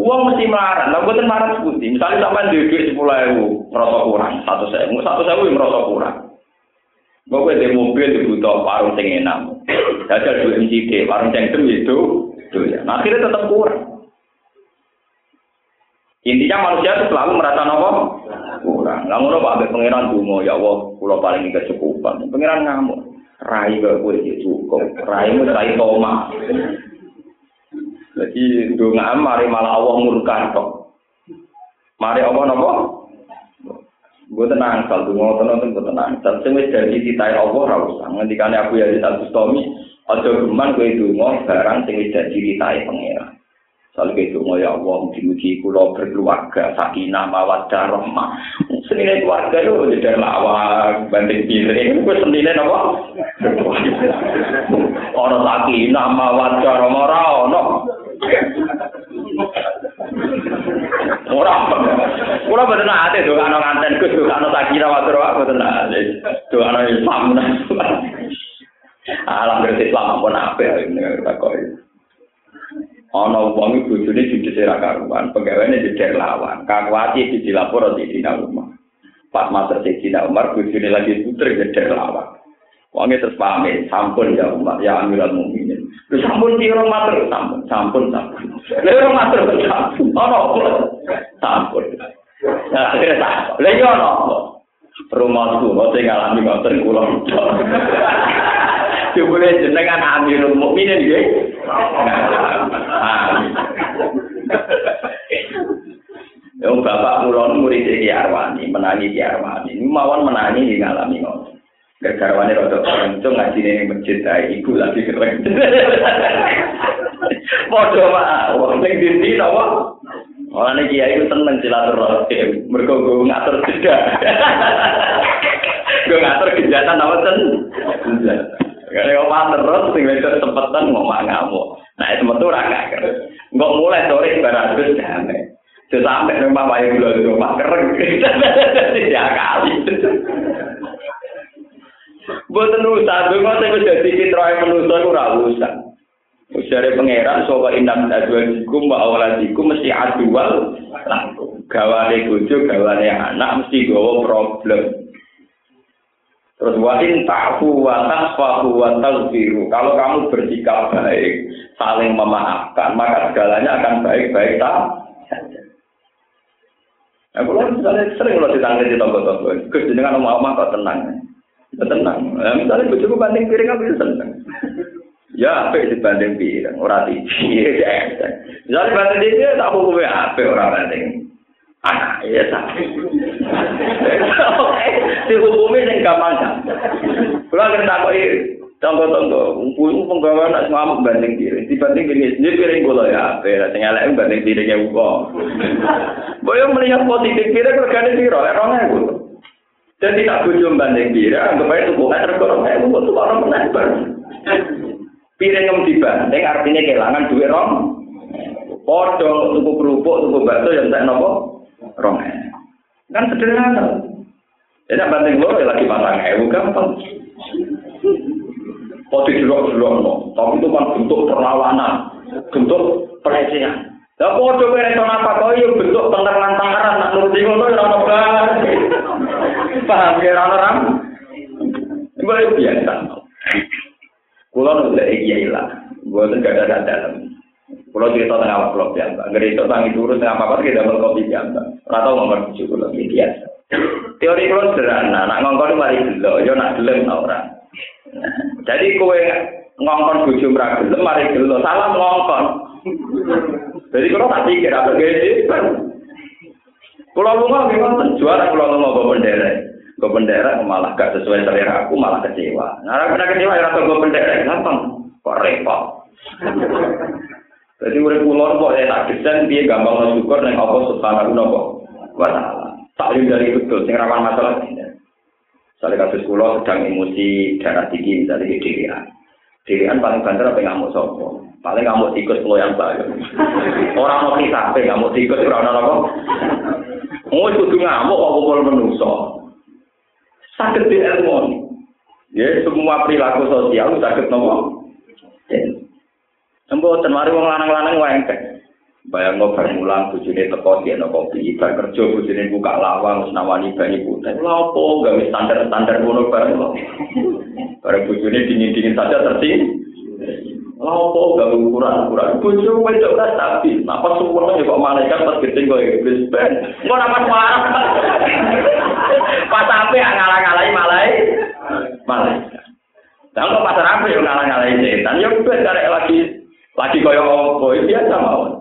Uang mesti marah, lah buatan marah seperti misalnya sampai duit duit sepuluh ribu merasa kurang, satu sewu, satu sewu merasa kurang. Gue di mobil dibutuh warung sing enak, jajal dua MCD, warung sing itu doyan. Nah, akhirnya tetap kurang. Intinya manusia itu selalu merasa nopo kurang. Nggak ngono pak, pangeran dungo ya Allah, pulau paling kecukupan. Pangeran ngamuk, rai gak gue ya cukup, rai mu rai toma. Jadi dunga mari malah Allah murka kok. Mari apa napa? Gue tenang, sal dungo tenang, gue tenang. Sing wis dadi titahe Allah ora usah. Ngendikane aku ya Al Bustami, aja geman kowe dungo barang sing wis dadi titahe pangeran. Sal kowe dungo ya Allah, mugi-mugi kula berkeluarga sakinah mawaddah rahmah. Senine keluarga lho jadi lawak banding piring. Gue senine napa? Ora sakinah mawaddah rahmah ora ono. Ora. Ora boten ate do ana Gus do ana sakira matur wae boten ate. Do ana Islam. Alam berarti Islam apa ya ini takoi. Ana wong iku bojone judes ora karuan, pegawene jejer lawan. Kakuati di dilapor di dina rumah. Pas mater di dina Umar bojone lagi puter jejer lawan. Wonge terus pamit, sampun ya Umar, ya Amirul Mukminin. Lu sampun piro matur, sampun, sampun, sampun. Lha ora matur sampun. Ono sampun. Lha yo ono. Rumahku, sing ngalami ngoten kula. Jebule jenengan Amirul Mukminin nggih. Yang bapak mulon murid Ki Arwani, menangi Ki Arwani. Ini mawon menangi ngalami ngoten. Garwane rada kencung ngaji masjid ae iku lagi keren. Padha wae, wong sing dindi napa? Malah nih kiai itu tenang silaturahim, mereka gue ngatur jeda, gue ngatur kejahatan apa ten? Karena gue terus, sing itu sempetan ngomong mangamu. Nah itu betul raga, gue mulai sore barang itu jame, terus sampai rumah bayi gue di rumah kereng, tidak kali. Buat nusa, gue mau saya kerja sedikit, rawai nusa, gue rawusan. Usare pangeran sapa inam adwajikum wa awladikum mesti adual gawane bojo gawane anak mesti gawa problem. Terus wa in ta'fu wa tasfahu wa. Kalau kamu bersikap baik, saling memaafkan, maka segalanya akan baik-baik tak Nah, kalau misalnya sering kalau ditangani di tonggo-tonggo, Gus jenengan omah-omah kok tenang. Ya tenang. Nah, misalnya bojoku banding piring aku seneng. Ya apik dibanding pireng, ora dicie. Ya dibanding dhewe tak mau ya apik ora penting. Ah, iya ta. Oke, dihukumi sing gampang ta. Kula ngerti tak kok iki. Tonggo-tonggo, umpun penggawa nak ngamuk banding kiri, Dibanding gini, ini piring kula ya apik, ra sing elek banding diri ya uko. Boyo melihat positif kira regane piro, lek rong ewu. Dan tidak bujum banding diri, anggap aja tubuhnya tergolong, eh, tubuh orang menang Piring yang dibanding artinya kehilangan duit rong. Podo tuku kerupuk, tuku bakso yang saya nopo rong. Kan sederhana. Jadi banding lo lagi pasang ewu gampang. Poti jelok-jelok no, tapi itu kan bentuk perlawanan, bentuk pelecehan. Lah padha kowe reso apa kok yo bentuk penteran tangaran nak nuruti ngono ora ono Paham ya ora ora? Iku biasa. Kulo nu lek iki lah. Gak ada dalam. Kulo cerita tentang awak kulo biasa. Ngeri itu tangi turun tentang apa-apa kita double kopi biasa. Ora tau ngomong bujuk kulo biasa. Teori kulo sederhana, nak ngongkon mari dulu, yo nak gelem ora. Jadi kowe ngongkon bojo ora gelem mari dulu, salah ngongkon. Jadi kalau tak pikir apa gede, Pulau Lunga memang juara Pulau Lunga bawa bendera. Bawa bendera malah gak sesuai selera aku malah kecewa. Nah, kena kecewa ya rasa bawa bendera gampang. Kok repot. Jadi urip pulau kok tak desain dia gampang syukur ning apa subhanahu wa taala. Tak dari betul sing rawan masalah ini. Soalnya kasus pulau sedang emosi darah tinggi misalnya di dirian. Dirian paling banter apa ngamuk sopo. Paling ngamuk tikus pulau yang baru. Orang mau kita apa ngamuk tikus orang apa? Oh, kudu ngamuk kok kumpul menungso. Sakit di ilmu. Ya, semua perilaku sosial sakit nopo. Embo tenwari wong lanang-lanang wengke. Bayang ngobar mulang bojone teko dia no kopi, bar kerja bojone buka lawang wis nawani banyu putih. Lha opo gawe standar-standar ngono bareng kok. Bareng bojone dingin-dingin saja tertib. Lha opo gawe ukuran-ukuran bojo wedok ta stabil. Napa ya kok malaikat pas gedeng kok iblis ben. Kok napa marah. Pas sampe ngalah-ngalahi malai. Malaikat. Lah kok pas yo ngalah-ngalahi setan. Yo ben karek lagi lagi kaya apa biasa mawon.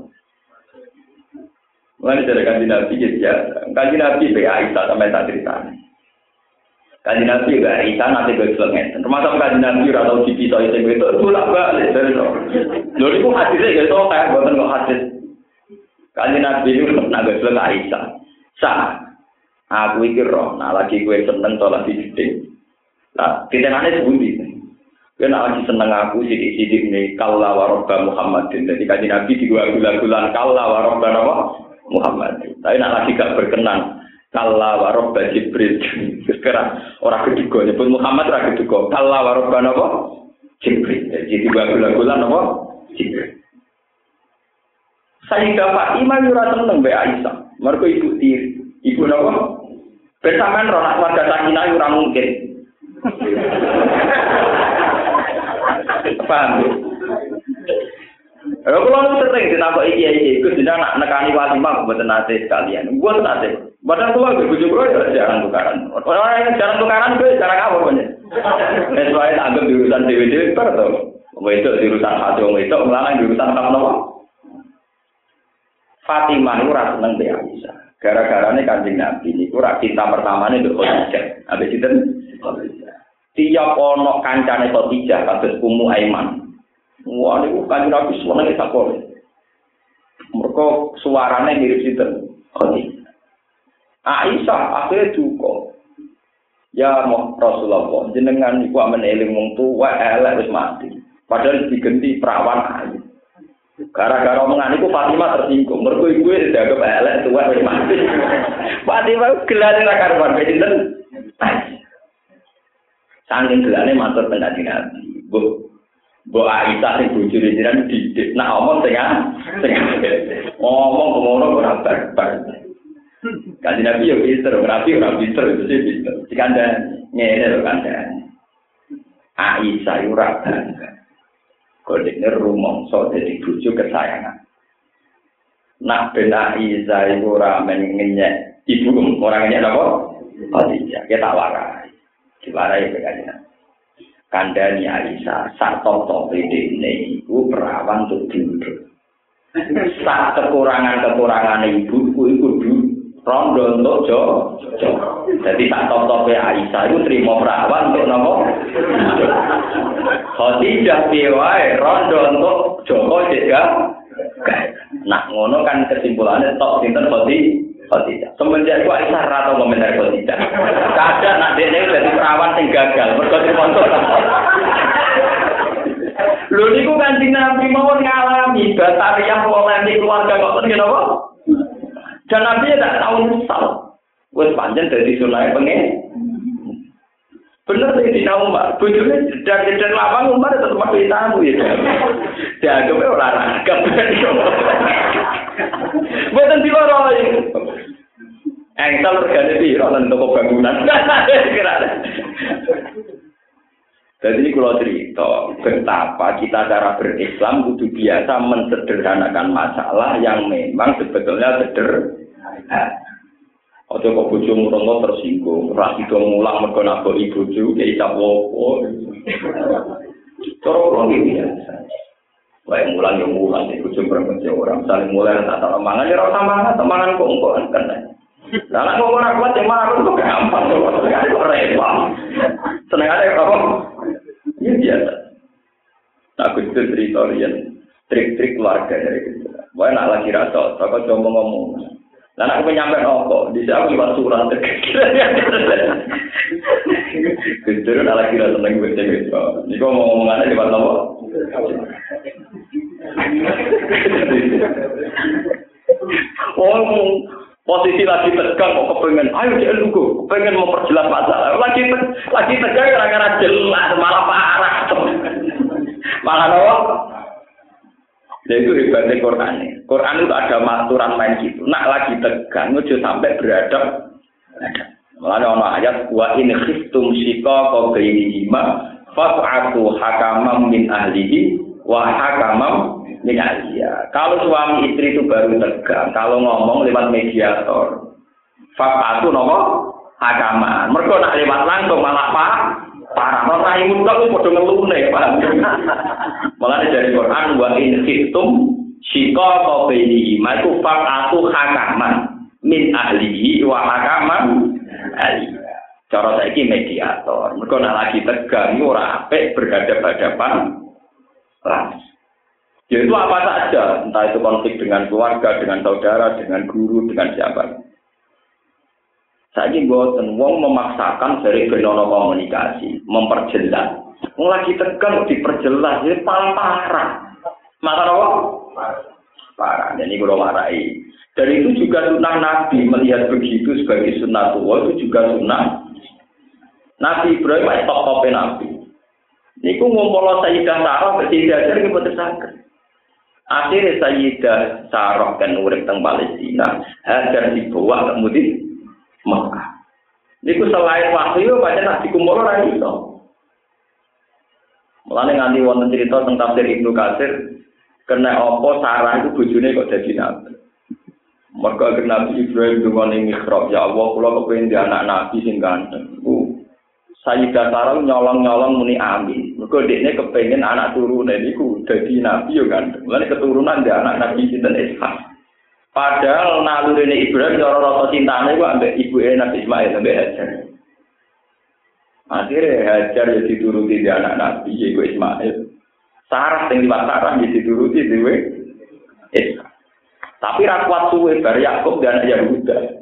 Mulai dari kanji Nabi ya biasa. Kanji Nabi be Aisyah sampai tak cerita. Kanji Nabi be Aisyah nanti gue selengen. Termasuk kanji Nabi atau cipi soal itu itu tulak balik dari itu. Lalu itu hadisnya gitu kayak buatan kok hadis. Kanji Nabi itu nak gue selengen Aisyah. Sah. Aku ikir roh. Nah lagi gue seneng tolak di gede. Nah kita nanti sebuti. Gue nak lagi seneng aku sidik-sidik nih. Kalla warobba Muhammadin. Jadi kanji Nabi di gua gula-gulan. Kalla warobba apa? Muhammad. Tapi nak lagi gak berkenan. Kalla warobba Jibril. Sekarang orang kedua nyebut Muhammad orang kedua. Kalla warobba apa? Jibril. Jadi dua gula-gula apa? Jibril. Sayyidah Fatimah yura seneng be Aisyah. Mereka ibu tiri. Ibu apa? Bersamaan roh nak warga sakinah yura mungkin. Paham ya? Kalau sering ditambah iki iki, itu tidak nak nekani Fatimah buat nate sekalian. Buat nate. Padahal kalau gue bujuk gue ya jarang tukaran. Orang yang jarang tukaran gue jarang apa punya. Sesuai anggap di urusan dewi dewi per tuh. Itu di urusan hati orang itu melarang urusan kamu nopo. Fatimah itu rasa seneng dia bisa. Gara-gara ini kanjeng Nabi ini kurang cinta pertama ini untuk Khadijah. Habis itu tiap ono kancane Khadijah kados Ummu Aiman. Wah, ini kanjeng Nabi semuanya kita boleh. Mereka suaranya mirip sinten. Khadijah. Aisyah akhirnya duka. Ya Rasulullah, jenengan iku amen eling wong tuwa elek wis mati. Padahal digenti perawan ayu. Gara-gara omongan itu Fatimah tersinggung. Mergo iku dianggap elek tuwa wis mati. Fatimah gelane ra karuan pinten. Saking gelane matur teng Nabi. Bu, Bu Aisyah sing bojone jenengan didik. Nak omong sing sing ngomong ngono ora barbar. Kanjeng Nabi yo pinter, berarti ora pinter itu sih pinter. Jika anda ngene lho kan Aisyah ora bangga. Kodene rumangsa dadi bojo kesayangan. Nak ben Aisyah iku ora ngenyek ibu orang ngenyek apa? Khadijah, kita warai. Diwarai kanjeng Kandani Aisyah, sak top-top ini, iku perawan untuk duduk. Sak kekurangan-kekurangan ibu, iku kudu rondo untuk jo. Jadi tak top top Aisyah itu terima perawan untuk nopo. Khadijah piwai rondo untuk Joko juga. Nah ngono kan kesimpulannya top sinten Khadijah. Khadijah. Semenjak itu Aisyah rata komentar Khadijah. Kadang nak dia jadi perawan yang gagal. Mereka terkontrol. Lho niku kanjeng Nabi mawon ngalami batariah polemik keluarga kok ngene apa? Dan Nabi tidak tahu nyesal. Wes panjang dari sunai pengen. Bener sih di Umar, bujurnya dari lapang Umar tetap masih tamu ya. Dianggapnya olahraga. Buatan di luar Engsel terganti di orang toko bangunan. Jadi kalau cerita betapa kita cara berislam kudu biasa mensederhanakan masalah yang memang sebetulnya sederhana. Ojo kok bojo murono tersinggung, ra itu ngulang mergo ibu bojo ya wopo. Cara iki biasa. Wae mulang yo mulang iku bojo perempuan orang saling mulai tak tak mangan ya ora mangan, mangan kok kok kan. Lah nek ngomong ora kuat ya marah kok gampang kok repot. Seneng aja apa? Ya biasa. Aku itu cerita trik-trik keluarga dari gitu. Wae nak lagi rasa, aku coba ngomong. Dan aku nyampe nopo, di aku lewat surat Kecil ala kira seneng gue cewek. Ini kok mau ngomong aja lewat nopo. Oh, posisi lagi tegang kok kepengen, ayo dia lugu, kepengen memperjelas masalah. Lagi lagi tegang gara-gara jelas, malah parah. Malah nopo. Nah itu hebatnya Quran. Quran itu ada aturan main gitu. Nak lagi tegang, itu sampai beradab. Malah ada ayat wa in khiftum shiqaqa bainihima fas'atu hakamam min ahlihi wa hakamam min ahliya. Kalau suami istri itu baru tegang, kalau ngomong lewat mediator, fas'atu nopo hakaman. Mereka nak lewat langsung malah pak parah no rai mutlak itu padha ngelune paham malah dari Quran wa in khiftum kobeni ima itu fakatu hakaman min ahlihi wa hakaman ahli. Cara saiki mediator. Mereka nak lagi tegang ora apik berhadapan-hadapan langsung. Ya itu apa saja, entah itu konflik dengan keluarga, dengan saudara, dengan guru, dengan siapa. Saya buatan wong memaksakan dari benono komunikasi, memperjelas. Wong lagi tegang diperjelas, ini paling parah. Maka apa? Parah. Ini kalau marahi. Dan itu juga sunnah Nabi melihat begitu sebagai sunnah tua itu juga sunnah Nabi Ibrahim itu top Nabi. Niku ngumpul Sayyidah Sarah ke Sayyidah Sarah ke sakit. Akhirnya Sayyidah Sarah kan urip teng Palestina, hajar dibawa kemudian Mekah. Niku selain wahyu baca nak dikumpul ora iso. Mulane nganti wonten cerita tentang tafsir Ibnu Katsir kena apa Sarah itu bojone kok dadi nabi. Mergo Nabi Ibrahim dungane mihrab, ya Allah kula di anak nabi sing ganteng. Sayyidah Sarah nyolong-nyolong muni amin. Mergo dekne kepengin anak turune niku dadi nabi yo kan. Mulane keturunan dia anak nabi sinten Ishak. Padahal nalurine Ibrahim cara rasa cintane ku ambek ibu Nabi Ismail ambek Hajar. Akhirnya Hajar ya dituruti di anak nabi yaiku Ismail. Sarah sing liwat Sarah ya dituruti dewe Ishak. Tapi rakwat suwe bar Yakub dan Yahuda.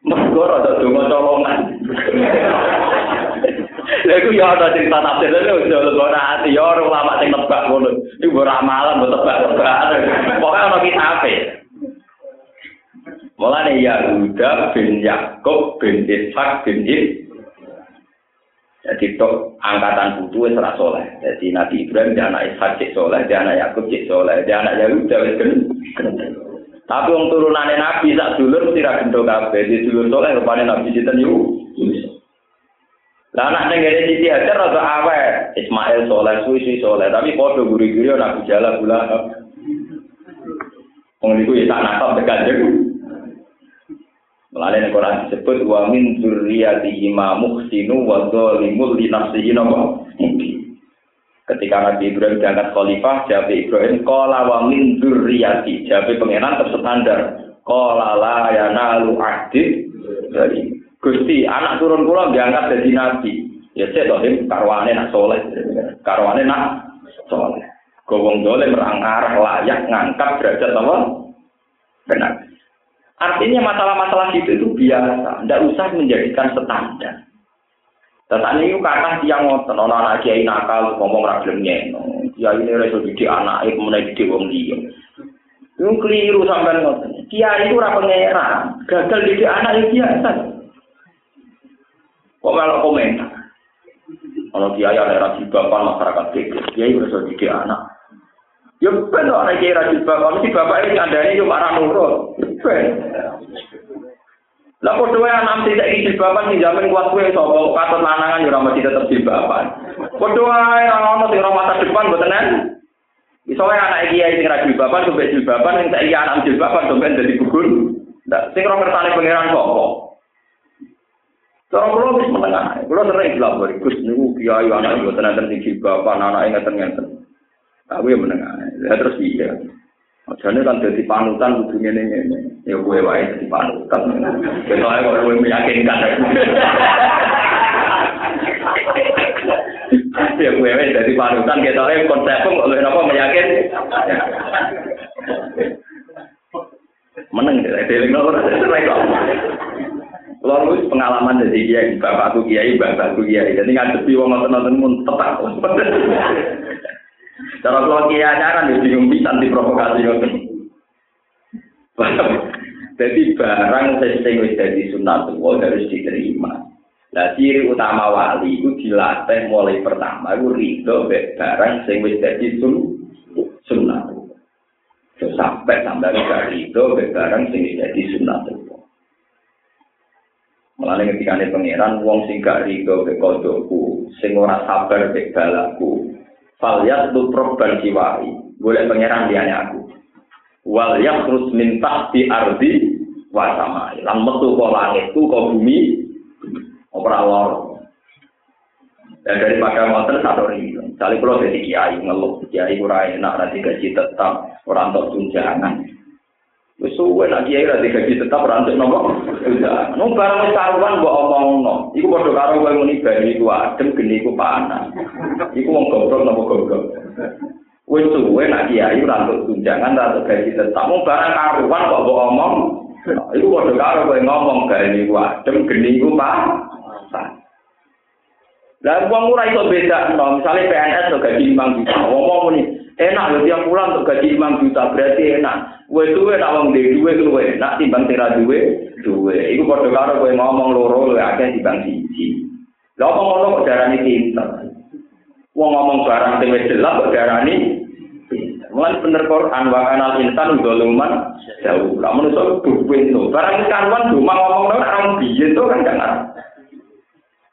Mergo rada donga colongan. Lha iku ya ana cerita tafsir lho ojo ora ati ya ora ulama sing nebak ngono. Iku ora malam mbok tebak-tebak. Pokoke ana kitabe. Mulane Yahuda bin Yakub bin Ishak bin Ib Jadi tok angkatan putu wis ora saleh. Jadi Nabi Ibrahim dia anak Ishak cek saleh, dia anak Yakub cek saleh, dia anak Yahuda wis Tapi wong turunane Nabi sak dulur mesti ra gendho kabeh. Di dulur saleh rupane Nabi sinten yo. Lah anak ning ngene Siti Hajar rada awet. Ismail soleh, suwi soleh, tapi padha guri-guri Nabi Jala bulan. Wong niku ya tak nakal tekan Melalui Quran disebut wa min dzurriyyatihi ma muhsinu wa dzalimul li nafsihi Ketika Nabi Ibrahim diangkat khalifah, jawab Ibrahim qala wa min dzurriyyati. Jawab pengenan terstandar. Qala la yanalu ahdi dari Gusti, anak turun kula diangkat jadi nabi. Ya cek to karwane nak soleh. Karwane nak soleh. Gowong dole merangar layak ngangkat derajat apa? Benar. Artinya masalah-masalah itu itu biasa, tidak usah menjadikan standar. Tetapi itu kata tiang ngoten, orang anak kiai nakal ngomong ragilnya, ya ini reso didik anak, itu mulai didik wong dia. Itu keliru sampai ngoten. Kiai itu orang pangeran, gagal didik anak itu biasa. Kok malah komentar? Kalau kiai ada rajin bapak masyarakat kecil, kiai reso didik anak. Ya bener orang kiai rajin bapak, mesti bapak ini ini cuma orang nurut. Lah kok dhewe anak tidak iki bapak sing jamin kuat sapa katut lanangan yo ora mesti tetep bapak. Padha wae ana sing ora masa depan. Iso wae anak iki sing ra bapak sampe jilbaban sing saiki anak jilbaban sampe dadi gugur. Ndak sing ora ngertane pangeran sapa. Kula wis menengah. Kula sering dilapor Gus niku kiai anak mboten enten sing jilbaban anake ngeten-ngeten. Aku ya menengah. Terus iya. Jadi kan jadi panutan kudu ngene ngene. Ya gue wae jadi panutan. Kita kok kowe meyakinkan. Ya gue wae jadi panutan kita ae konsep kok oleh apa meyakin. Meneng deh, deling nomor Kalau lu pengalaman jadi kiai, bapakku kiai, bapakku kiai. Jadi ngadepi wong nonton-nonton mun tetap. Cara kalau kiai ajaran ya bingung bisa diprovokasi ngoten. Jadi barang sing wis dadi sunatullah harus diterima. Nah, ciri utama wali itu dilatih mulai pertama itu ridho barang sing wis dadi sun sunatullah. Sampai sampai ridho barang sing wis dadi sunatullah. Mulane ini pangeran wong sing gak ridho be kodoku, sing ora sabar be balaku, Falyat tu proban siwari. Boleh pangeran dia aku. Wal yang terus minta di ardi wasama. Lan metu kok langit tu kok bumi. Ora lor. Dan daripada motor satu ribu. Misalnya kalau jadi kiai ngeluh, kiai kurang enak nanti gaji tetap orang untuk tunjangan. Wis suwe nak kiai ra gaji tetap ora entuk nopo. Nung barang wis karuan mbok omongno. Iku padha karo kowe muni bali iku adem geni iku panas. Iku wong goblok nopo goblok. Wis suwe nak kiai entuk tunjangan ra gaji tetap. Mung barang karuan kok mbok omong. Iku padha karo kowe ngomong gani iku adem geni iku panas. Lah wong ora iso beda, misalnya PNS to gaji 5 juta, ngomong muni, enak ya tiap bulan untuk gaji 5 juta, berarti enak. Kowe duwe nak wong duwe duwe luwe, nak timbang tira duwe, duwe. Iku padha karo kowe ngomong loro luwe akeh timbang siji. Lah apa ngono kok darani pinter. Wong ngomong barang sing wis jelas kok darani Mulai bener Quran wa kanal insan doluman jauh. Lah menurut duwe itu. Barang karuan cuma ngomong orang biyen to kan jangan.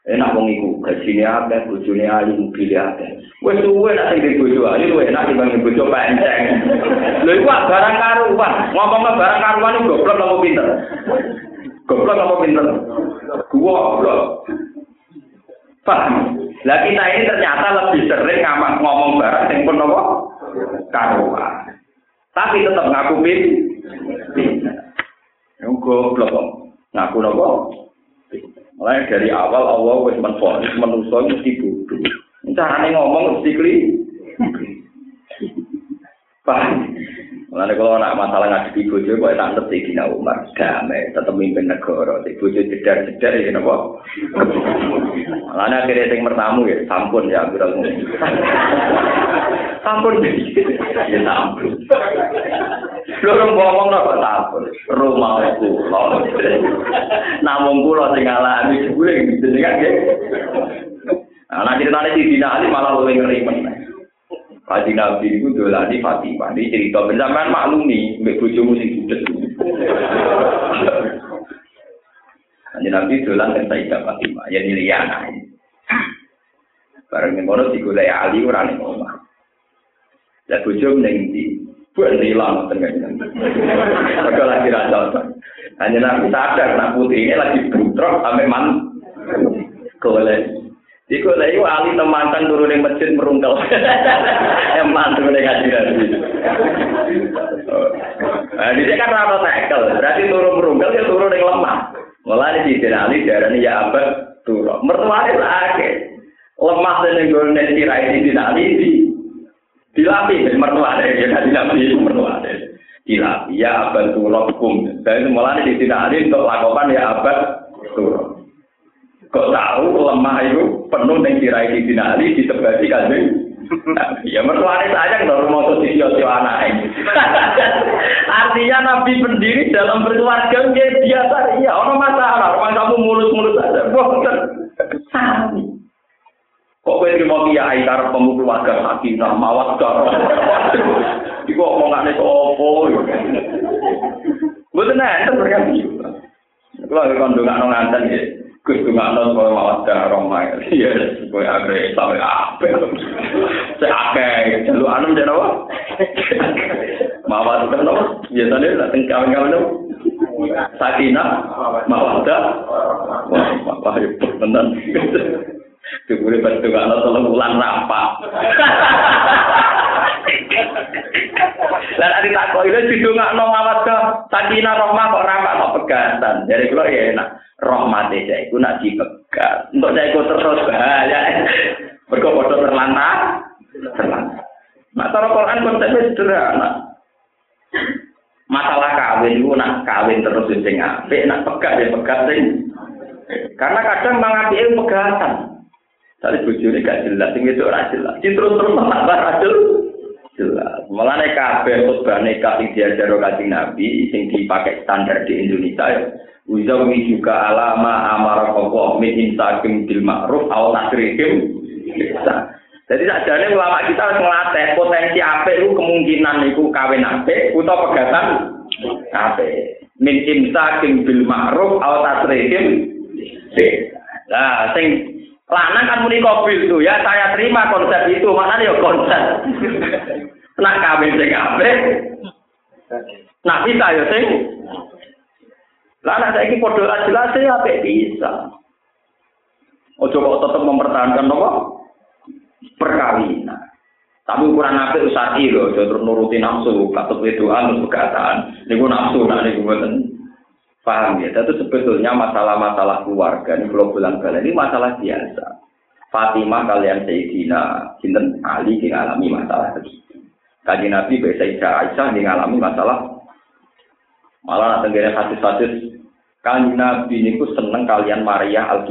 Enak wong iku gajine akeh bojone ayu mobil akeh. Wis suwe nek sing bojo ayu luwe enak dibanding bojo panceng lho iku barang karuan. Ngomong barang karuan iku goblok apa pinter? Goblok apa pinter? Goblok. Paham? Lah kita ini ternyata lebih sering ngamak ngomong barang yang pun apa? Karuan. Tapi tetap ngaku pinter goblok ngaku apa Mulai dari awal Allah wis menfonis manusia mesti bodoh. Carane ngomong mesti kli. Paham? Mulane kalau nak masalah ngadepi bojo kok tak ngerti Dina Umar damai tetep mimpin negara. Di bojo jedar-jedar ya napa? Mulane akhirnya sing mertamu ya sampun ya Abdul Sampun ya sampun. Loro ngomong napa sampun. Rumahku lho. Namung kula sing ngalami jebule jenengan nggih. Nah, ceritanya di Dina malah lebih ngeri meneh. Kaji Nabi itu dolani Fatimah. Ini cerita bersamaan maklumi, mbak bojomu sing sudet. Kaji Nabi dolan dengan Sayyidah Fatimah, ya Liliana. Barang yang kono digulai Ali ora ning omah. Lah bojo ning ndi? Buat hilang tengah Maka lagi rasa. Hanya Nabi sadar, nak putri ini lagi bentrok sampai man. Golek Iku lah iku ali temantan turun yang masjid merungkel. Eman turun yang ngaji nabi. Nah, di kan rata tekel, berarti turun merungkel ya turun yang lemah. Mulai di sini ali darah ya abad turun. Mertuanya lagi lemah dan yang nanti tirai di sini ali di dilapi mertuanya ya kan dilapi mertuanya. Dilapi ya abad turun hukum. Dan mulai di sini ali untuk lakukan ya abad turun. Kok tahu lemah itu penuh dengan tirai di dinali di sebagi kanjeng. Ya mertuanya sayang dong mau tuh sisi anak Artinya Nabi pendiri dalam berkeluarga dia biasa iya orang masalah orang kamu mulus-mulus aja bosan. Kok kowe terima kiai karep pemu keluarga sakinah mawaddah. Iku omongane opo. Mboten enten berarti. Kalau kandungan nganten ya. Gus Gumanto sebagai mawas darong mail, ya sebagai agresor ya apa? Saya akeh, jalur anem jadi apa? Mawas darong, ya tadi lah tengkar kau nih. Sakina, mawas dar, wah, wah, wah, bantu kalau tolong bulan rampak. Dan ada tak kau itu didungak no Mawada, Sakina, Roma kok rampak kok pegatan. Jadi kalau ya enak. rahmate saya iku nak dipegat. Untuk saya ikut terus bahaya. Mergo padha terlantar. Terlantar. Nah, cara Quran konsepnya sederhana. Masalah kawin itu nak kawin terus sing apik, nak pegat ya pegat sing. Karena kadang mengapi itu pegatan. Tadi bujurnya gak jelas, sing itu ora jelas. Terus terus tambah jelas. jelas. Mulane kabeh khutbah nikah sing diajaro Nabi sing dipakai standar di Indonesia ya. Uzawi juga alama amara Allah min insakim bil ma'ruf aw tasrikim Jadi sakjane ulama kita harus ngelatih potensi apik itu kemungkinan itu kawin apik utawa pegatan apik. Min insakim bil ma'ruf aw tasrikim Nah, sing lanang kan muni mobil tuh ya saya terima konsep itu mana ya konsep nak sing apik nak bisa ya sing lah anak saiki padha jelas ya apik bisa. Ojo kok tetap mempertahankan apa? Perkawinan. Tapi ukuran apa usai loh, terus nuruti nafsu, katut itu anu perkataan. Ini gue nafsu, nah ini gue paham ya. Itu sebetulnya masalah-masalah keluarga ini kalau bulan kali ini masalah biasa. Fatimah kalian Sayyidina Sinten Ali mengalami masalah begitu. Kaji Nabi Sayyidah Aisyah mengalami masalah malah gini hadis-hadis Kanjeng Nabi niku seneng kalian Maria al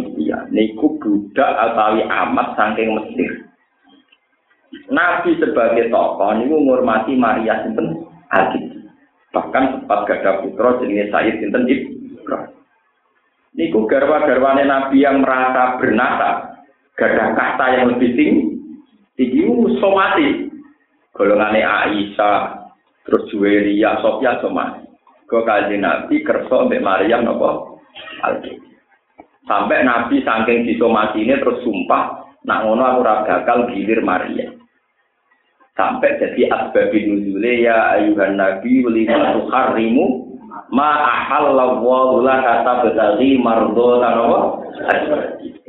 Niku budak atawi amat saking Mesir. Nabi sebagai tokoh ini menghormati Maria sinten Alkit. Bahkan sempat gada putra jenis Said sinten Ibrahim. Niku garwa-garwane Nabi yang merasa bernasa, gada kata yang lebih tinggi, tinggi somati. Golongannya Aisyah, terus Juweria, Sofia somati. Kau kaji Nabi kerso mbak Maria nopo. Sampai Nabi saking disomati ini terus sumpah, nak ngono aku ragakal gilir Maria sampai jadi asbabin nuzule ya ayuhan nabi lima tuharrimu ma ahallallahu laka tabtaghi mardhatan apa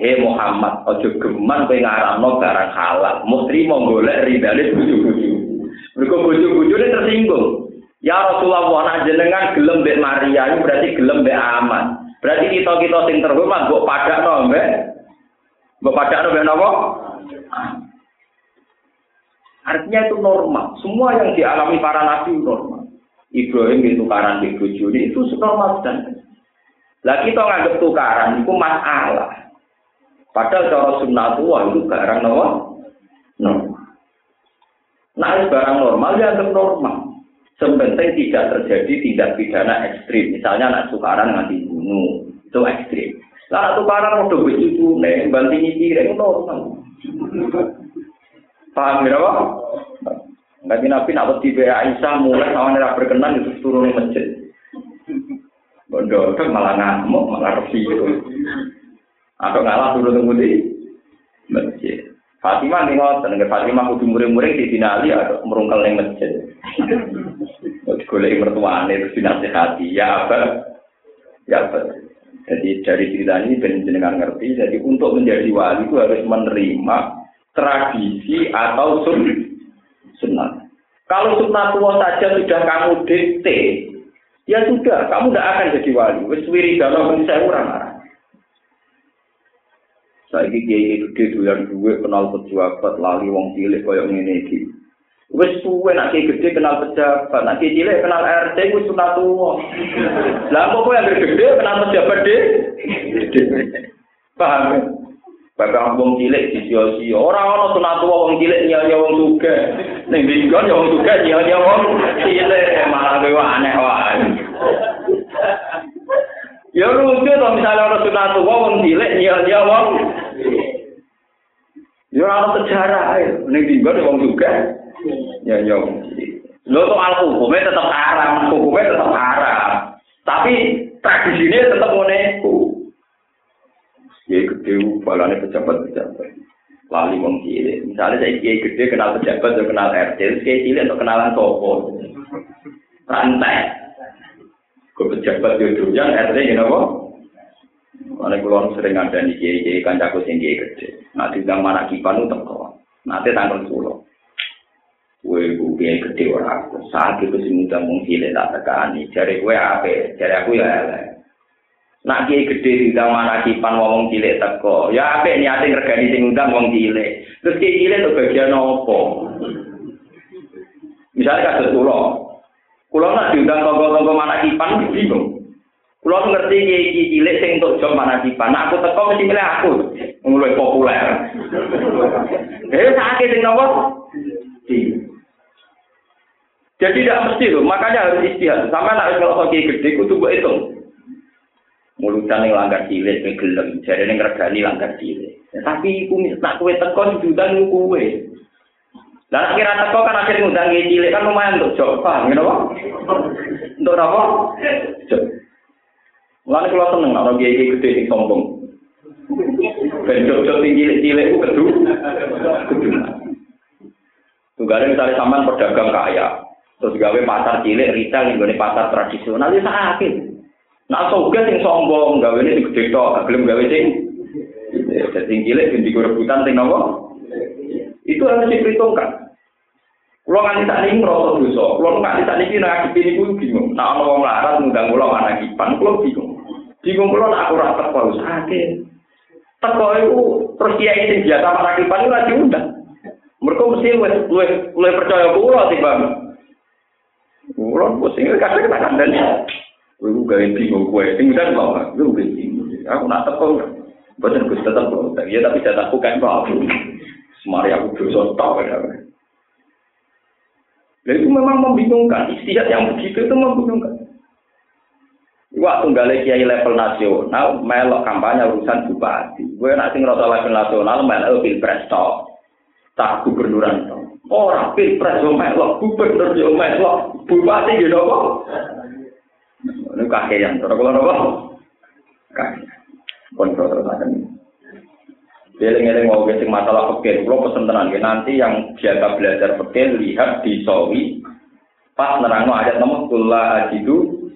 Eh Muhammad ojo geman kowe ngaramno barang halal. Mesti mau golek ridane bojo-bojo. Mergo bojo-bojone tersinggung. Ya Rasulullah ana jenengan gelem mbek Maria itu berarti gelem mbek aman. Berarti kita-kita sing terhormat mbok padakno mbek. Mbok padakno mbek napa? Artinya itu normal. Semua yang dialami para nabi normal. Ibrahim itu tukaran di bojone itu normal dan lah kita nganggep tukaran itu masalah. Padahal cara sunnatullah itu barang normal. Normal. Nah, barang normal ya anggap normal. Sebenarnya tidak terjadi tindak pidana ekstrim. Misalnya anak tukaran nganti bunuh, itu ekstrim. Anak tukaran udah begitu nih, bantingi piring normal. Paham ya apa? Nabi Nabi nak wedi Aisyah mulai sama ora berkenan itu turun masjid. Bondo kan malah ngamuk, malah resi itu. Atau ngalah turun di masjid. Fatimah nih ngoten, nek Fatimah kudu muring-muring di dinali atau merungkel ning masjid. Golek mertuane terus dinasihati, ya apa? Ya apa? Jadi dari cerita ini ben jenengan ngerti, jadi untuk menjadi wali itu harus menerima tradisi atau sun sunnah. Kalau tua saja sudah kamu dikte, ya sudah, kamu tidak akan jadi wali. Wis wiridana pun saya orang Saya ini kiai gede doyan duit kenal pejabat lali wong cilik koyok ngene iki. Wis suwe nak gede kenal pejabat, nak cilik kenal RT wis sunat tuwa. Lah kok yang gede kenal pejabat deh? Paham? Bakal wong cilik disio-sio. Ora ana sunat wong cilik nyanyi wong sugih. Ning dinggon ya wong sugih nyanyi wong cilik malah kowe aneh wae. Ya lucu to misalnya ana sunat wong cilik nyanyi wong Ya ana sejarah ae. Ning dinggon ya wong sugih nyanyi wong cilik. Lho to al hukumnya tetap haram, hukumnya tetap haram. Tapi tradisinya tetap kiai gede balane pejabat-pejabat lali wong cilik. Misalnya saya kiai gede kenal pejabat atau kenal RT kiai cilik atau kenalan toko rantai. Ke pejabat di ujungnya RT ini apa Mana kulon sering ada di kiai kiai kancaku sing kiai gede nanti diundang mana kipan itu teko nanti tanggal sepuluh Kue kiai gede orang saat itu sih mudah wong cilik tak tekani. Cari kue apa cari aku ya elek Nak kiai gede diundang mana kipan wong cilik teko. Ya apik niate ngregani sing undang wong cilik. Terus kiai cilik itu bagian apa? Misalnya kados kula. Kula nak diundang tonggo-tonggo mana kipan bingung. Kula ngerti kiai cilik sing untuk job mana kipan. Nah, aku teko mesti milih aku. Mulai populer. Eh sakit sing nopo? Jadi tidak mesti loh, makanya harus istihad. Sama nak kalau kiai gede, kudu buat hitung. Mulutan yang langgar cilik ke gelem jadi yang regani langgar cilik ya, tapi iku nak kue teko diundang kue dan kira teko kan akhir ngundang cilik kan lumayan untuk job paham gitu apa untuk apa job Mulane kula seneng ana kiai gede sing sombong. Ben job-job sing cilik-cilik ku kedu. Kedu. Tunggale misalnya sampean pedagang kaya, terus gawe pasar cilik retail ning pasar tradisional ya sakit. Nah, soge sing sombong, gawe ini gede tok, gak gelem gawe sing. Jadi cilik ben rebutan sing nopo? Itu harus diperhitungkan. Kulo nganti tak niki ngrasa dosa. Kulo nganti tak niki ngadepi niku bingung. Nek ana wong larat ngundang kula mana kipan, kulo bingung. Bingung kulo nek aku ora teko sakit. Teko iku terus kiai sing biasa mana kipan ora diundang. Mereka mesti luwih luwih percaya kulo timbang. Kulo pusing kadang tak kandani. Kulo gawe bingung. Sing udah bawa, kulo gawe bingung. Aku nak teko. Boten Gus tetep kok. Ya tapi saya tak bukan apa. Semari aku dosa tau ya. Dan itu memang membingungkan. Istihad yang begitu itu membingungkan. Waktu nggak kiai level nasional, melok kampanye urusan bupati. Gue nanti ngerasa level nasional, melok pilpres tok. Tak gubernuran tok. Orang pilpres yo melok, gubernur yo melok, bupati gitu kok. Ini kakean, terus kalau nopo? Kakean. Kontrol terus akan. Eling-eling mau sing masalah fikih, kalau pesen tenan nanti yang biasa belajar fikih lihat di sawi pas nerangno ayat nomor kula ajidu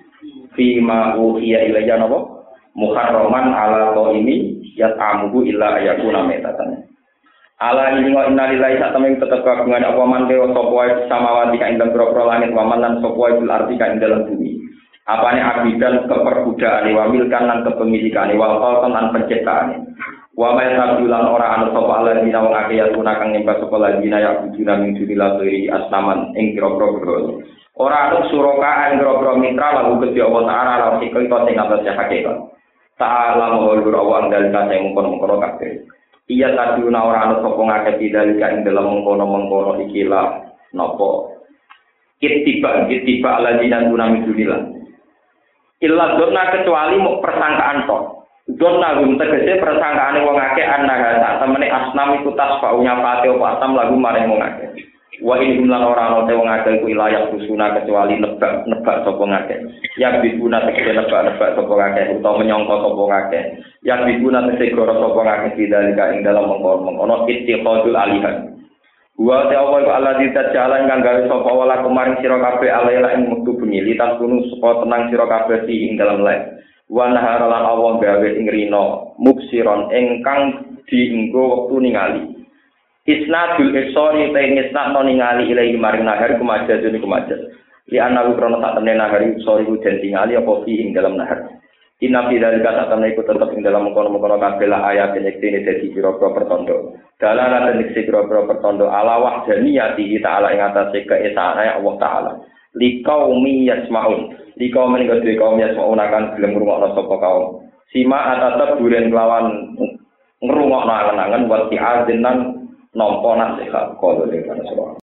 fi ma uhiya ilayya napa muharraman ala ini yat amuhu illa ayakuna metatan. Ala ini wa inna lillahi sak temen tetep kagungan apa man dewa sapa wae samawati ka ing dalem langit wa man lan sapa wae bil arti ka ing dalem bumi. Apane abidan keperbudakan wa milkan lan kepemilikan wa qalqan lan penciptaan. Wa ma yasabulan ora anu sapa Allah dina wong akeh ya kang nyembah sapa lagi ya bujuna min dunillah asnaman ing kira-kira. Ora anu suroka ing kira-kira mitra lagu Gusti Allah taala lan to sing atas hakikat. Ta'ala mawlur Allah dalil sing mungkon-mungkon kabeh. Iya tadiuna ora anu sapa ngakeh didalika ing dalam mengkono-mengkono iki lah napa ittiba ittiba ladina dunami. Illa donna kecuali mau persangkaan tok. Dona gum tegese persangkaane wong akeh annaha sak temene asnam iku tasfaunya pate apa asam lagu maring wong akeh. Wa in lan ora ana wong akeh iku ilayah kecuali nebak nebak sapa ngakeh. Ya bibuna tegese nebak nebak sapa ngakeh utawa menyangka sapa ngakeh. Ya bibuna tegese goro sapa ngakeh didalika ing dalam mengkono-mengkono ittiqadul alihan. Wa ta iku Allah jalan kang gawe sapa wala kemarin sira kabeh alaila ing mektu bengi litas kunu supaya tenang sira kabeh ing dalam lek. wa nahara lan Allah gawe ing rino mubsiron ingkang dienggo wektu ningali. Isnadul isori ta isnad no ningali ilahi maring nahar kumaja jadi kumaja li ana krono tak temne nahar isori ku den tingali apa fi ing dalam nahar Inna fi dalika saat temne iku tetep ing dalam mengkono-mengkono kabeh lah ayat ini dadi pira-pira pertondo. Dalalah dan iksi pira-pira pertondo ala wahdaniyati ta'ala ing atase keesane Allah taala. Likaumi yasmaun di kaum ini kedua kaum yang mau nakan belum rumah sapa kaum sima atas buren kelawan ngerungok angen-angen buat diazinan nompo nasihat kalau dengan